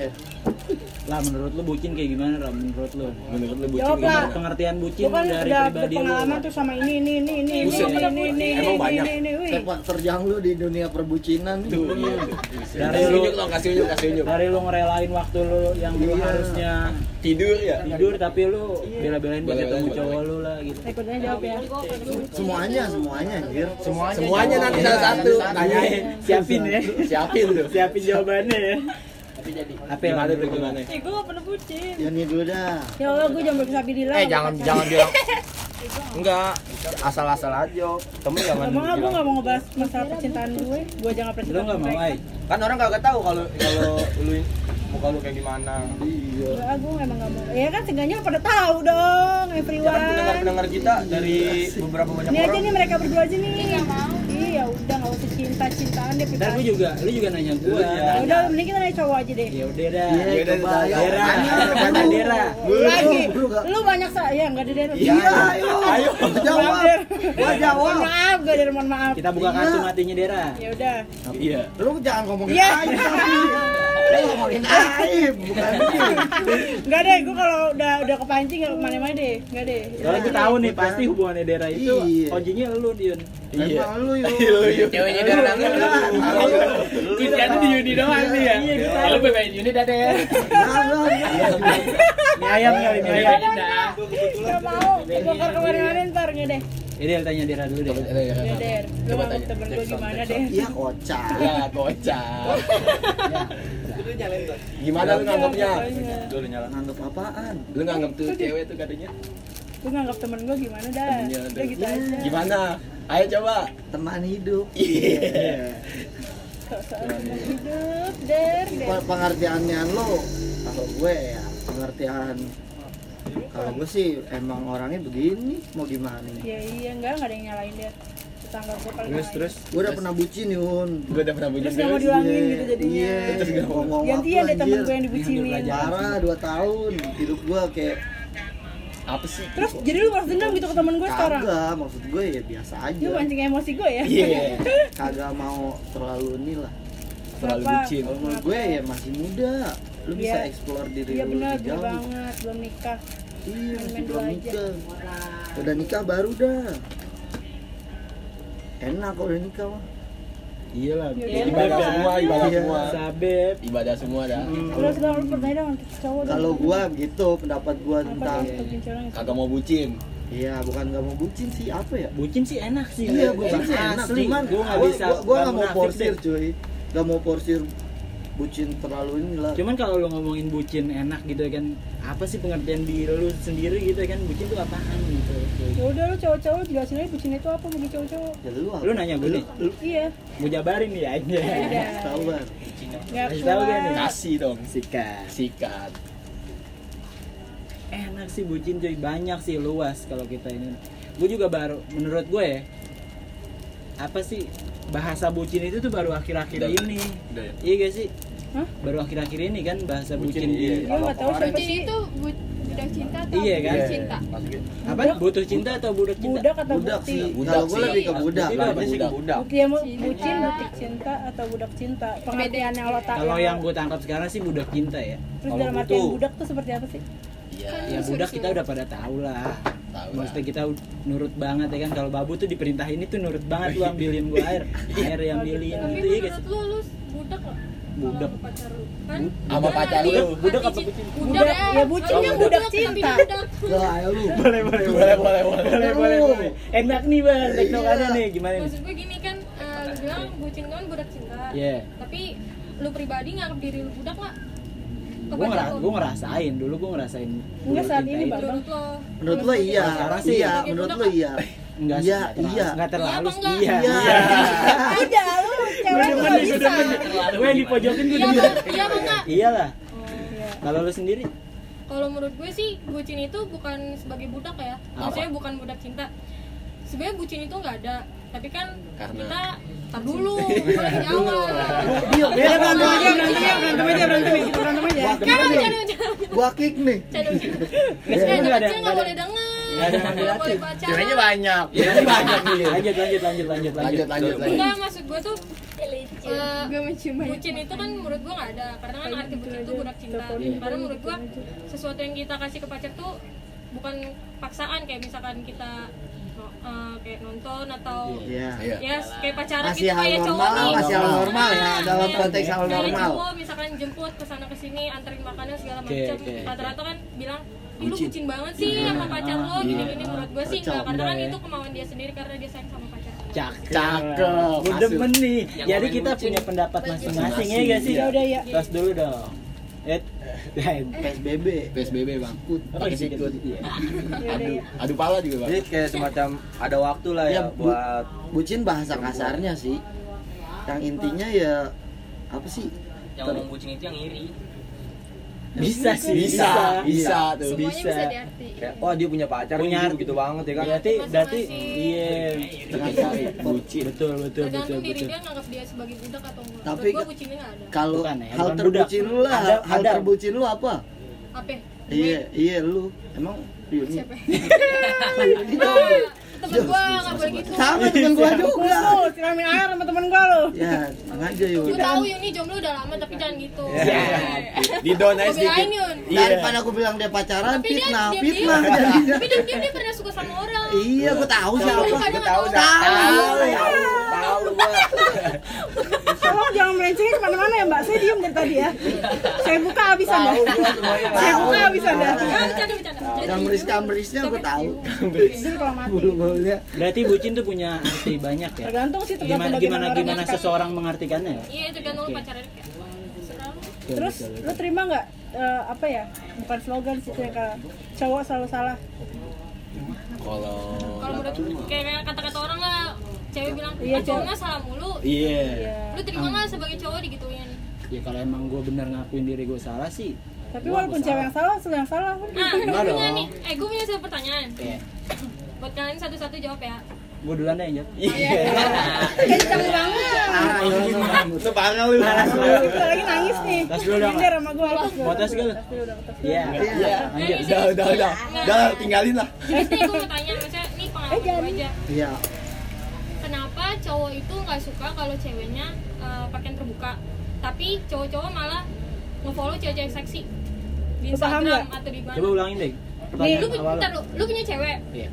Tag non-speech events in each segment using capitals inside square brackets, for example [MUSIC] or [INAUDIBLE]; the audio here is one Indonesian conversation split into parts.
eh Lah menurut lu bucin kayak gimana Ram? Menurut lu? Menurut lu bucin Jawab lah. gimana? Pengertian bucin Lu kan dari udah pribadi lu. berpengalaman tuh sama ini ini ini ini ini ini ini ini Emang ini banyak. ini ini wih. sepak terjang lu di dunia perbucinan Tuh, iya. Dari Kasih lu- kasih unjuk, kasih unjuk. Dari lu ngerelain waktu lu yang lu Iya. harusnya Tidur ya? tidur tapi lu bela-belain buat ketemu cowok lu lah gitu. Ikutnya jawab ya. semuanya semuanya anjir semuanya Semuanya nanti salah satu. Tanyain. Siapin ya. Siapin tuh. Siapin jawabannya ya. Apa yang Gimana ada tuh gimana? Eh, gue gak pernah bucin. ya nih dulu dah Ya Allah, gue jangan berfisabilillah. Eh jangan jangan bilang [LAUGHS] Enggak, asal-asal aja. Temen jangan Emang gue bilang. gak mau ngebahas masalah percintaan gue. Gue jangan pernah Lu cerita nggak ke mau ay? Kan orang kagak tahu kalau kalau lu muka lu kayak gimana. iya Enggak, gue emang gak mau. Ya kan seenggaknya pada tahu dong, Ya kan everyone. pendengar-pendengar kita dari beberapa banyak Ini aja orang. nih mereka berdua aja nih. Iya, udah gak usah cinta-cintaan deh. Ntar gue juga, lu juga nanya gue. Iya. Ya udah, mending kita nanya cowok aja deh. Ya udah dah. Iya, Ya udah, coba, dah. ya. Dera, dulu. Dera? Lagi, lu banyak sa ya nggak ada der. Iya, ayo. Ayo. Jawab. Gua jawab. Mohon maaf, gak der, mohon maaf. Kita buka Iya. kartu matinya Dera. Ya udah. Iya. Lu jangan ngomongin Iya. [LAUGHS] Lu ngomongin aib, bukan. Enggak deh, gue kalau udah udah kepancing gak ke mana-mana deh, enggak deh. Soalnya gue tahu nih pasti hubungannya Dera itu Iya. kuncinya lu Yun. Emang lu yuk. Lu yuk. Ceweknya dari Lu, nangis. lu. Kita tuh di Yuni doang sih ya. Iya, Kalau Yuni dah deh. Mie ayam kali mie ayam. Gak mau, kemarin-kemarin ntar deh. Ini yang tanya Dera dulu deh. Ya der, lu Coba tanya. temen gue gimana deh? Iya kocak. Ya, kocak. Gimana lu nganggapnya? Lu nyala. Nganggep apaan? Lu nganggap tuh cewek tuh katanya? Gue nganggap temen gue gimana dah? Udah ada. gitu aja. Gimana? Ayo coba. Teman hidup. Iya. Hidup, der, der. Pengertiannya lu kalau gue ya pengertian kalau gue sih emang orangnya begini mau gimana nih Ya iya, enggak, enggak ada yang nyalain der. Tetangga gue paling Terus terus gue udah pernah bucin Yun Gue udah pernah bujuk Terus nggak mau diulangin gitu jadinya. iya Terus nggak mau. ngomong Gantian apa, deh temen gue yang dibucinin. Belajar. parah 2 tahun hidup gue kayak apa sih? Terus jadi lu balas dendam gitu ke temen gue sekarang? kagak maksud gue ya biasa aja Lu mancing emosi gue ya? Iya. [LAUGHS] kagak mau terlalu ini lah Terlalu bucin. kalau menurut gue ya masih muda lu bisa Iya. explore diri Iya lu benar, lebih benar jauh banget, belum nikah. iya masih belum nikah udah nikah baru dah enak kalau udah nikah mah Iya lah. Iya, Ibadah iya. semua, ibadah Iya. semua. Sabep. Ibadah semua dah. Terus dong lu pernah dong cowok dong. kalau gua gitu pendapat gua tentang? Kagak mau bucin. iya bukan gak mau bucin sih apa ya Bucin sih enak sih. iya bucin sih enak cuman Gue nggak gua- bisa. gua, gua nggak gak mau porsir cuy gak mau porsir bucin terlalu inilah Cuman kalau lu ngomongin bucin enak gitu kan, apa sih pengertian diri lu sendiri gitu kan? Bucin itu apaan gitu? Ya udah lu cowok-cowok jelasin aja bucin itu apa bagi cowok-cowok. ya lu apa? Lu nanya gue nih. Iya. Gue jabarin nih aja. Udah. tahu kan Kasih tahu nih? Kasih dong. Sikat. Sikat. Enak sih bucin cuy, banyak sih luas kalau kita ini. Gue juga baru, menurut gue ya, apa sih bahasa bucin itu tuh baru akhir-akhir ini. Udah ya? Iya gak sih? Hah? Baru akhir-akhir ini kan bahasa Bucin, bucin, iya. di Iya enggak tahu siapa Bucin sih. itu bu- budak cinta atau Iya, kan? budak cinta? Maksudnya apa? Butuh cinta atau budak cinta? Budak atau budak bukti? sih Budak kalau gua sih. lebih ke budak apa sih? budak. Bukti yang bucin, butik cinta atau budak cinta? Pengertian yang lo tak Kalau yang gue tangkap sekarang sih budak cinta ya. Terus dalam artian budak tuh seperti apa sih? Iya. ya budak kita udah pada tahu lah. Tahu Maksudnya kita nurut banget ya kan. Kalau babu tuh diperintahin itu nurut banget lu ambilin gua air, [LAUGHS] air yang ambilin gitu ya guys. menurut lu lu budak loh. Budak. Kalau pacar lu. Kan? Sama pacar lu. Budak apa cin- bucin? Budak ya bucin kan budak tapi cinta. budak. lah ayo lu Boleh, boleh, Boleh, boleh, boleh. boleh. Enak nih bang, teknokannya Iya. nih gimana nih? Maksud gue gini kan, eh, lu bilang bucin kan budak cinta. Iya. Tapi lu pribadi nganggap diri lu budak? Ke Gue ngera gue ngerasain dulu gue ngerasain. Enggak saat ini. Bang. Menurut lo? menurut lo iya Sekarang sih iya sebagai menurut lo iya Enggak Iya, sih, iya. Enggak terlalu. Iya? Iya. Iya. Udah lu cewek demen nggak nih, gue bisa. demen. Gue yang dipojokin gue Iya demen. Iya enggak? Iyalah. Iya. Kalau lu sendiri? Kalau menurut gue sih bucin itu bukan sebagai budak ya. Maksudnya bukan budak cinta. Sebenarnya bucin itu nggak ada, tapi kan Karena- kita tar dulu, di awal. Iya, Ya berantem aja, berantem aja, berantem aja, berantem aja, kita berantem aja. Kan gua kick nih kecil nggak boleh denger. Nggak ada yang dilatih. Ceweknya banyak. Iya, Ceweknya banyak nih. Lanjut, lanjut, lanjut, lanjut, Lanjut, lanjut, lanjut. Enggak maksud gue tuh eh, bucin itu kan menurut gua nggak ada karena kan arti bucin itu budak cinta karena menurut gua sesuatu yang kita kasih ke pacar tuh bukan paksaan kayak misalkan kita eh, kayak nonton atau Iya. Iya. ya kayak pacaran Masih gitu hal kayak cowok normal, nih masih hal normal ya dalam konteks hal kayak normal. cowok misalkan jemput ke sana ke sini anterin makanan segala macam oke. rata-rata kan bilang lu bucin banget sih sama pacar lo gini-gini menurut gue sih enggak karena kan ya. itu kemauan dia sendiri karena dia sayang sama pacar Cakep. Cakep. Gue demen nih. Jadi kita bucin. punya pendapat masing-masing ya gak sih? Ya udah ya. Tos dulu dong. Eh, PSBB. PSBB bang. apa Pakai sikut. Ya [LAUGHS] udah Adu, ya. adu pala juga bang. Jadi kayak semacam ada waktu lah ya, Ya, bu- buat bucin bahasa kasarnya sih. Yang intinya ya apa sih? yang ngomong bucin itu yang iri Bisa sih, Bisa, bisa tuh. semuanya bisa. bisa diarti kayak wah dia punya pacar Punya gitu, gitu banget ya kan. Berarti berarti iya. Dengan cari Bucin. Betul, betul, betul, tergantung diri betul. dia nganggap dia sebagai budak atau enggak Tapi gue bucinnya nggak ada Kalau Bukan ya, hal terbucin budak. lu lah, Ada- hal ada. terbucin lu apa? apa Iya, iya lu. Emang Yuni. siapa [LAUGHS] temen gua nggak boleh gitu Sama temen gua juga. Tuh, siramin air sama temen gua lo. Ya, sengaja Yun. tahu Yuni jomblo udah lama tapi jangan gitu Di down aja sedikit. Yun Daripada aku bilang dia pacaran, tapi dia fitnah, dia fitnah dia jadinya. tapi dia dia dia pernah suka sama orang Iya, gua tahu siapa. kadang nggak tahu Tahu. Tahu gua. Tolong jangan melencengin ke mana-mana ya mbak. Saya diem dari tadi ya. Saya buka habisan dah. Saya buka habisan dah. bercanda bercanda Jadi Kamris gitu. kamrisnya gua tahu. Berarti bucin tuh punya arti banyak ya. Tergantung sih tergantung Gimana bagaimana gimana gimana menyikapi. seseorang mengartikannya ya? iya tergantung pacaran. Betul, Terus lu terima nggak eh, apa ya? Bukan slogan sih kayak cowok selalu salah. Kalau kalau menurut kayak kata-kata orang lah cewek bilang Iya, ah cowok mah salah mulu Iya. Iya. lu terima nggak sebagai cowok digituin Ya kalau emang gue bener ngakuin diri gue salah sih. Tapi gua walaupun nggak cewek yang salah, lu yang salah. nah Enggak gue punya dong. nih eh gue punya satu pertanyaan Iya. [COUGHS] buat kalian satu-satu jawab ya Gue duluan deh yang jawab. Iya. Kencang banget. Ah, iya, Itu parah lu. Lagi nangis nih. Tas dulu dong. Sama gua. gua. Mau lu? Tas dulu. Iya. Iya. Lanjut. Eh, udah udah udah. Udah tinggalin lah. Nih gue mau tanya, maksudnya ini pengalaman gue aja Iya. Kenapa cowok itu nggak suka kalau ceweknya eh, pakaian terbuka. Tapi cowok-cowok malah nge-follow cewek-cewek seksi Di Instagram atau di mana. Coba ulangin deh. Nih, lu, bentar, lu, lu punya cewek? Iya.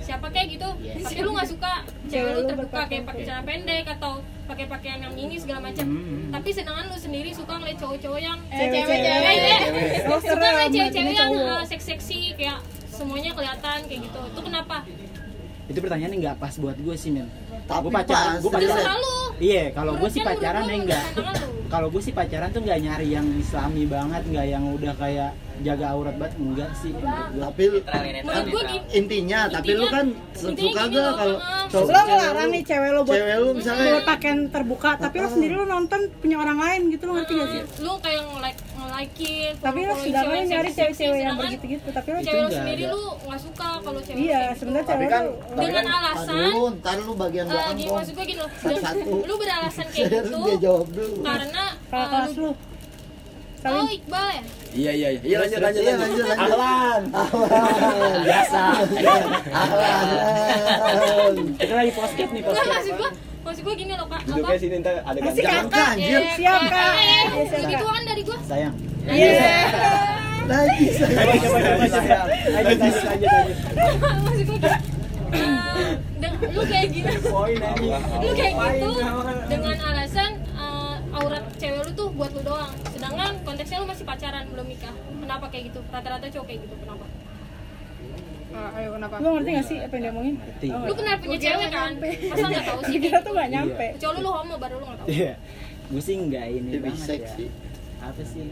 Siapa kayak gitu? Yes. Tapi lu nggak suka. Cewek lu terbuka kayak pakai celana pendek Atau pakai pakaian yang ini segala macam. Hmm. Tapi sedangkan lu sendiri suka ngeliat cowok-cowok yang Cewek-cewek. Eh, eh, Oh, suka ngeliat cewek-cewek yang eh, seksi-seksi kayak semuanya kelihatan kayak gitu. Itu kenapa Itu pertanyaannya nggak pas buat gue sih, men. Tapi Gue pacaran, gue pacaran. Iya, kalau gue sih Menurut- pacaran ya enggak. lu. Kalau gue sih pacaran tuh nggak nyari yang islami banget, nggak yang udah kayak jaga aurat banget, enggak sih. Tapi gitu intinya, tapi lu kan suka gak kalau cowok Lo ngelarang nih cewek lo buat cewek lu misalnya buat pakaian terbuka, tapi lo sendiri lo nonton punya orang lain gitu lo ngerti gak sih? lu kayak nge-like nge-likein Tapi lo lo cewek nyari cewek-cewek yang begitu-gitu, tapi lo cewek lu enggak sendiri lu nggak suka kalau cewek Iya, gitu. sebenarnya Tapi cewek kan lo dengan alasan dulu, ntar lu bagian eh, belakang gini maksud gue gini Satu-satu. lu beralasan kayak gitu dia jawab dulu. karena kakak eh, kelas lu lo. oh Iqbal ya Iya iya iya. Iya lanjut lanjut Iya, lanjut. lanjut, lanjut. Ahlan. Ahlan. Biasa. Ahlan. Kita lagi podcast nih, Enggak, podcast. maksud gue maksud gue gini loh kak Duduknya sini ntar ada Masih gantian. Jangan anjir. Eh, Siap, eh, Kak. eh, eh, Kak. kan dari gue Sayang. Iya. Lagi saya. Coba coba coba coba. Lanjut lanjut maksud gue gini eh, deng- lu kayak gini Poin ini. lu kayak gitu dengan alasan eh, aurat cewek lu tuh buat lu doang sedangkan konteksnya lu masih pacaran belum nikah kenapa kayak gitu rata-rata cowok kayak gitu kenapa Lo ngerti gak sih apa yang dia omongin? Ngerti. Oh, lu pernah punya cewek kan masa nggak tahu sih Kira tuh gak nyampe. kecuali lu homo baru lu nggak tahu Iya. Gue sih enggak ini Dia banget bisek ya. sih. Apa sih?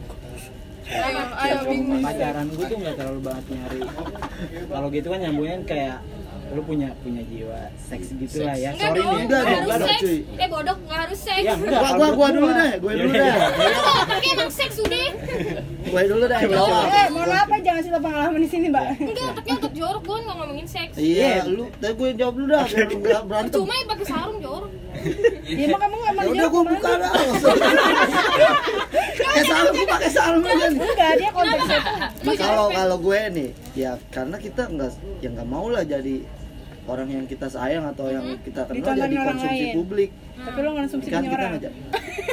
ayo ayo pacaran gue tuh nggak terlalu banget nyari kalau gitu kan nyambungin kayak lu punya punya jiwa seks gitu lah ya enggak sorry dong nih enggak harus enggak dong, seks cuy. eh bodoh nggak harus seks ya enggak Gua kalau gua gua dulu deh, gua dulu Yaudah, deh. Lu tapi emang seks udah Gue dulu deh. Eh, mohon maaf ya jangan cerita pengalaman di sini, Mbak. enggak otaknya otak jorok gue nggak ngomongin seks Iya, lu, tapi gue jawab dulu dah enggak berantem. cuma yang pakai sarung jorok [LAUGHS] Iya, emang kamu mau Ya udah ke mana? buka dah. Pakai sarung, gue pakai sarung aja nih. Enggak, dia konteksnya Kalau kalau gue nih, ya karena kita nggak ya nggak mau lah jadi orang yang kita sayang atau yang kita kenal Ditonton jadi konsumsi lain. publik. Tapi lo ngonsumsi kan kita orang. ngajak.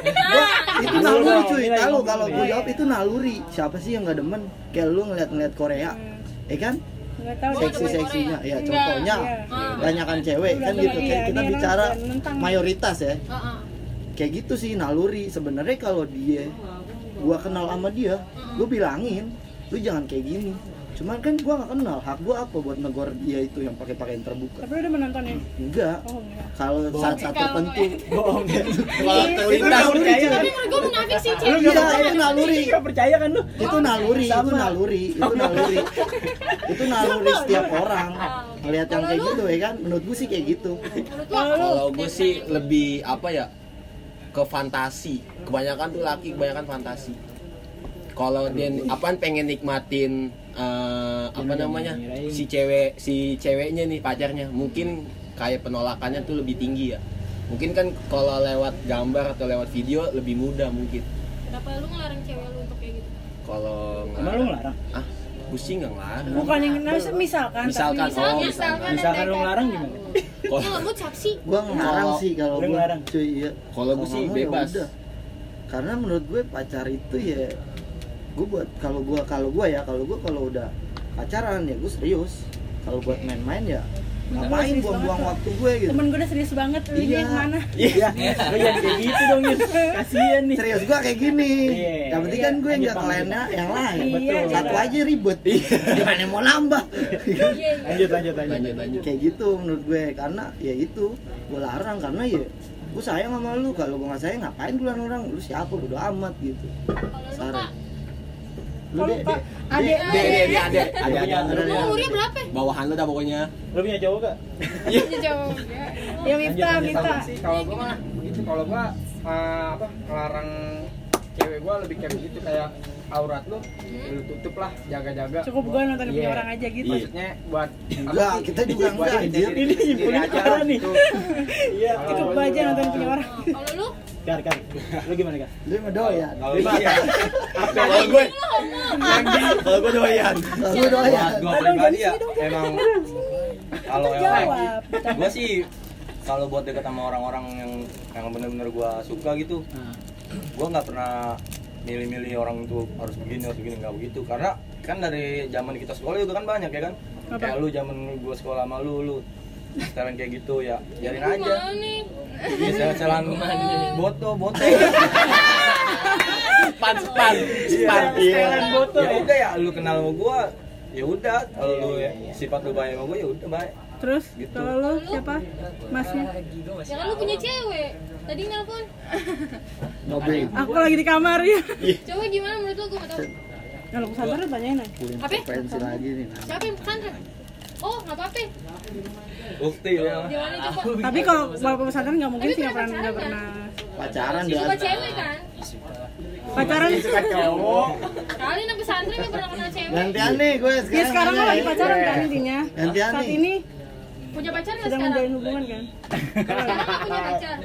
[LAUGHS] Itu naluri cuy. Kalau kalau gue jawab itu naluri. Siapa sih yang nggak demen? Kayak lu ngeliat-ngeliat Korea. Hmm. eh kan? Nggak tahu. seksi seksinya ya contohnya Iya. banyakan cewek Udah kan gitu. iya, kayak kita bicara mayoritas ya. Heeh. kayak gitu sih naluri. Sebenarnya kalau dia gua kenal sama dia gua bilangin lu jangan kayak gini cuman kan gua nggak kenal hak gua apa buat negor dia itu yang pakai pakaian terbuka? Tapi udah menontonnya? enggak. Oh enggak. kalau saat saat tertentu. bohong. Ya Kalau itu terlintas Tapi menurut gue munafik sih, nggak Iya, itu naluri. nggak percaya kan lu? Itu naluri itu naluri itu naluri. Itu naluri setiap orang. Ngelihat yang kayak gitu ya kan? Menurut gua sih kayak gitu. Apa? Kalau gue sih lebih apa ya ke fantasi. Kebanyakan tuh laki kebanyakan fantasi. Kalau dia apaan pengen nikmatin eh, apa namanya si cewek si ceweknya nih pacarnya mungkin kayak penolakannya tuh lebih tinggi ya. Mungkin kan kalau lewat gambar atau lewat video lebih mudah mungkin. Kenapa lu ngelarang cewek lu untuk kayak gitu? Kalau Emang lu ngelarang ah sih nggak ngelarang. Bukan yang nah, misalkan, Misalkan, tapi oh Misalkan, misalkan. misalkan lu ngelarang gimana Kalau nggak mood saksi. gua ngelarang Kalau- sih kalau Lu gua ngelarang? cuy iya Kalau gua sih ya bebas. karena menurut gue pacar itu ya gue buat kalau gua kalau gua ya kalau gua kalau udah pacaran ya gue serius. Kalau buat main-main ya ngapain buang-buang waktu gue gitu? Temen gue udah serius banget. Lu ini Iya. yang mana? [LAUGHS] iya. Lu jangan kayak gitu dong Yus. Kasian nih. Serius gue kayak gini. Iya. yang penting kan gue Lanjut, nggak Bang. kelainnya yang lain. Iya, satu iya. aja ribet. Gimana mau nambah? Iya, iya. lanjut lanjut lanjut. Kayak gitu menurut gue. Karena ya itu gue larang. Karena ya gue sayang sama lu. Kalau gue nggak sayang ngapain gue larang orang? Lu siapa? Bodo amat gitu. Kalau lu Saran. kak, lu Kalau ini ada, ada, ada, Ada, lu ada. umurnya berapa? Bawahan lu dah pokoknya. lu punya cowok gak Jauh. Ya Miftah, Lanjut, Miftah. Sama sih kalau gua mah gitu kalau gua eh, apa ngelarang cewek gua lebih kayak begitu kayak aurat lu lu tutup lah jaga-jaga Cukup gue nonton punya Iya. orang aja gitu. maksudnya buat Enggak, apa sih? kita juga Buat enggak, anjir. Ini nyimpulin aja parah nih. gitu. iya Kalau Cukup gua aja nonton punya orang. Kalau lu, kar kar lu gimana kar lu mah doyan Kalau iya, gue, kalau gue doyan. kalau lu doyan gue pribadi ya emang kalau emang Jawab. gue sih kalau buat deket sama orang-orang yang yang bener-bener gue suka gitu Nah, gue nggak pernah milih-milih orang itu harus begini harus begini nggak begitu. Karena kan dari zaman kita sekolah juga kan banyak ya kan? Apa? kayak lu zaman gue sekolah sama lu lu setelan kayak gitu ya biarin aja. nih? Iya, setelan boto boto. [LAUGHS] Span, span, span. setelan boto ya ya? udah ya lu kenal sama gue ya udah. Kalau lu ya, sifat lu baik sama gue ya udah baik Terus Gitu. kalau lu siapa? Masnya? Ya kan lu punya cewek. Tadi nelpon. [LAUGHS] ngobrol Aku lagi di kamar ya. Coba gimana menurut lu? Gue gak tau. Kalau pesantren lu tanyain aja. Apa? pensi lagi nih Siapa yang pesantren? Oh, nggak apa-apa. bukti ya Gimana coba? Tapi kalau walaupun pesantren nggak mungkin sih nggak pernah nggak pacaran, pernah pacaran dia suka cewek kan? pacaran. suka cowok Kali anak pesantren yang pernah kenal cewek. gantian nih gue Ya sekarang sekarang lo aja lagi ya. pacaran kan intinya. Gantian Saat nih. ini Punya pacar nggak sedang sekarang? menjalin hubungan kan. Sekarang nggak punya pacar.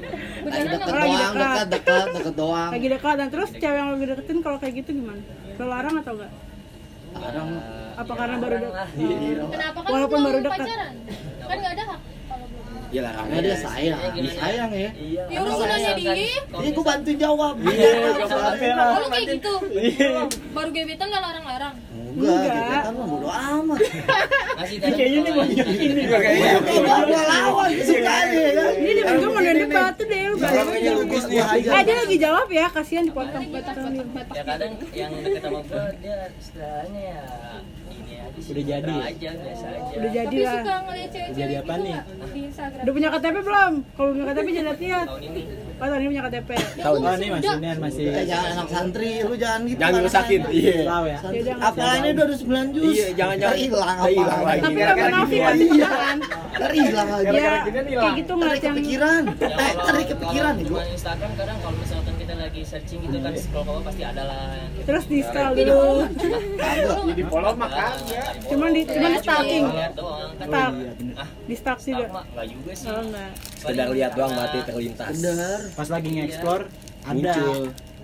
Lagi deket doang dekat. dekat doang Lagi dekat dan terus cewek yang lagi deketin kalau kayak gitu gimana? Lo larang atau enggak? larang Apa karena baru dekat? Kenapa kan Walaupun baru dekat. pacaran? Kan nggak ada hak. Ya lah karena dia sayang sayang ya Ya udah nanya dia. ini gue bantu jawab Iya, soalnya. lah. Oh, kayak gitu. Iya. Baru gebetan nggak larang-larang. enggak Enggak. gebetan mah bodo amat Ini kayaknya nih mau ini kayaknya Gua gua lawan suka aja ya kan Ini dia juga mau debat kayaknya lukis nih Eh dia lagi jawab ya, kasihan dipotong potong. ya kadang yang deket sama gua dia istilahnya ya Udah jadi ya? aja biasa aja Udah jadi lah. cewek-cewek Jadi gitu apa nih? di Instagram. Udah punya KTP belum? Kalau punya KTP jangan lihat. Tahun ini Oh tahun ini punya KTP. tahun ini masih ini masih Eh, jangan anak santri lu jangan gitu Jangan rusakin. Iya. tahu ya. Yaudah, Apalagi udah ada 9 juz Iya, jangan- jangan. hilang Ntar hilang apa lagi. Tapi nggak munafik gini pasti aja. kan. Ntar hilang Ya, nih, kayak gitu Ntar ngeliat yang kepikiran Ya, eh kalau- ntar kepikiran nih Instagram kadang kalau lagi searching gitu kan scroll ke bawah pasti ada lah terus di scroll dulu. kagak di follow makanya Cuman di cuman di stalking. lihat doang kan Stalk. ah Di stalk stalk juga. mah nggak juga sih Oh enggak. Sekedar lihat doang berarti terlintas. bener pas lagi nge-explore ada Muncul.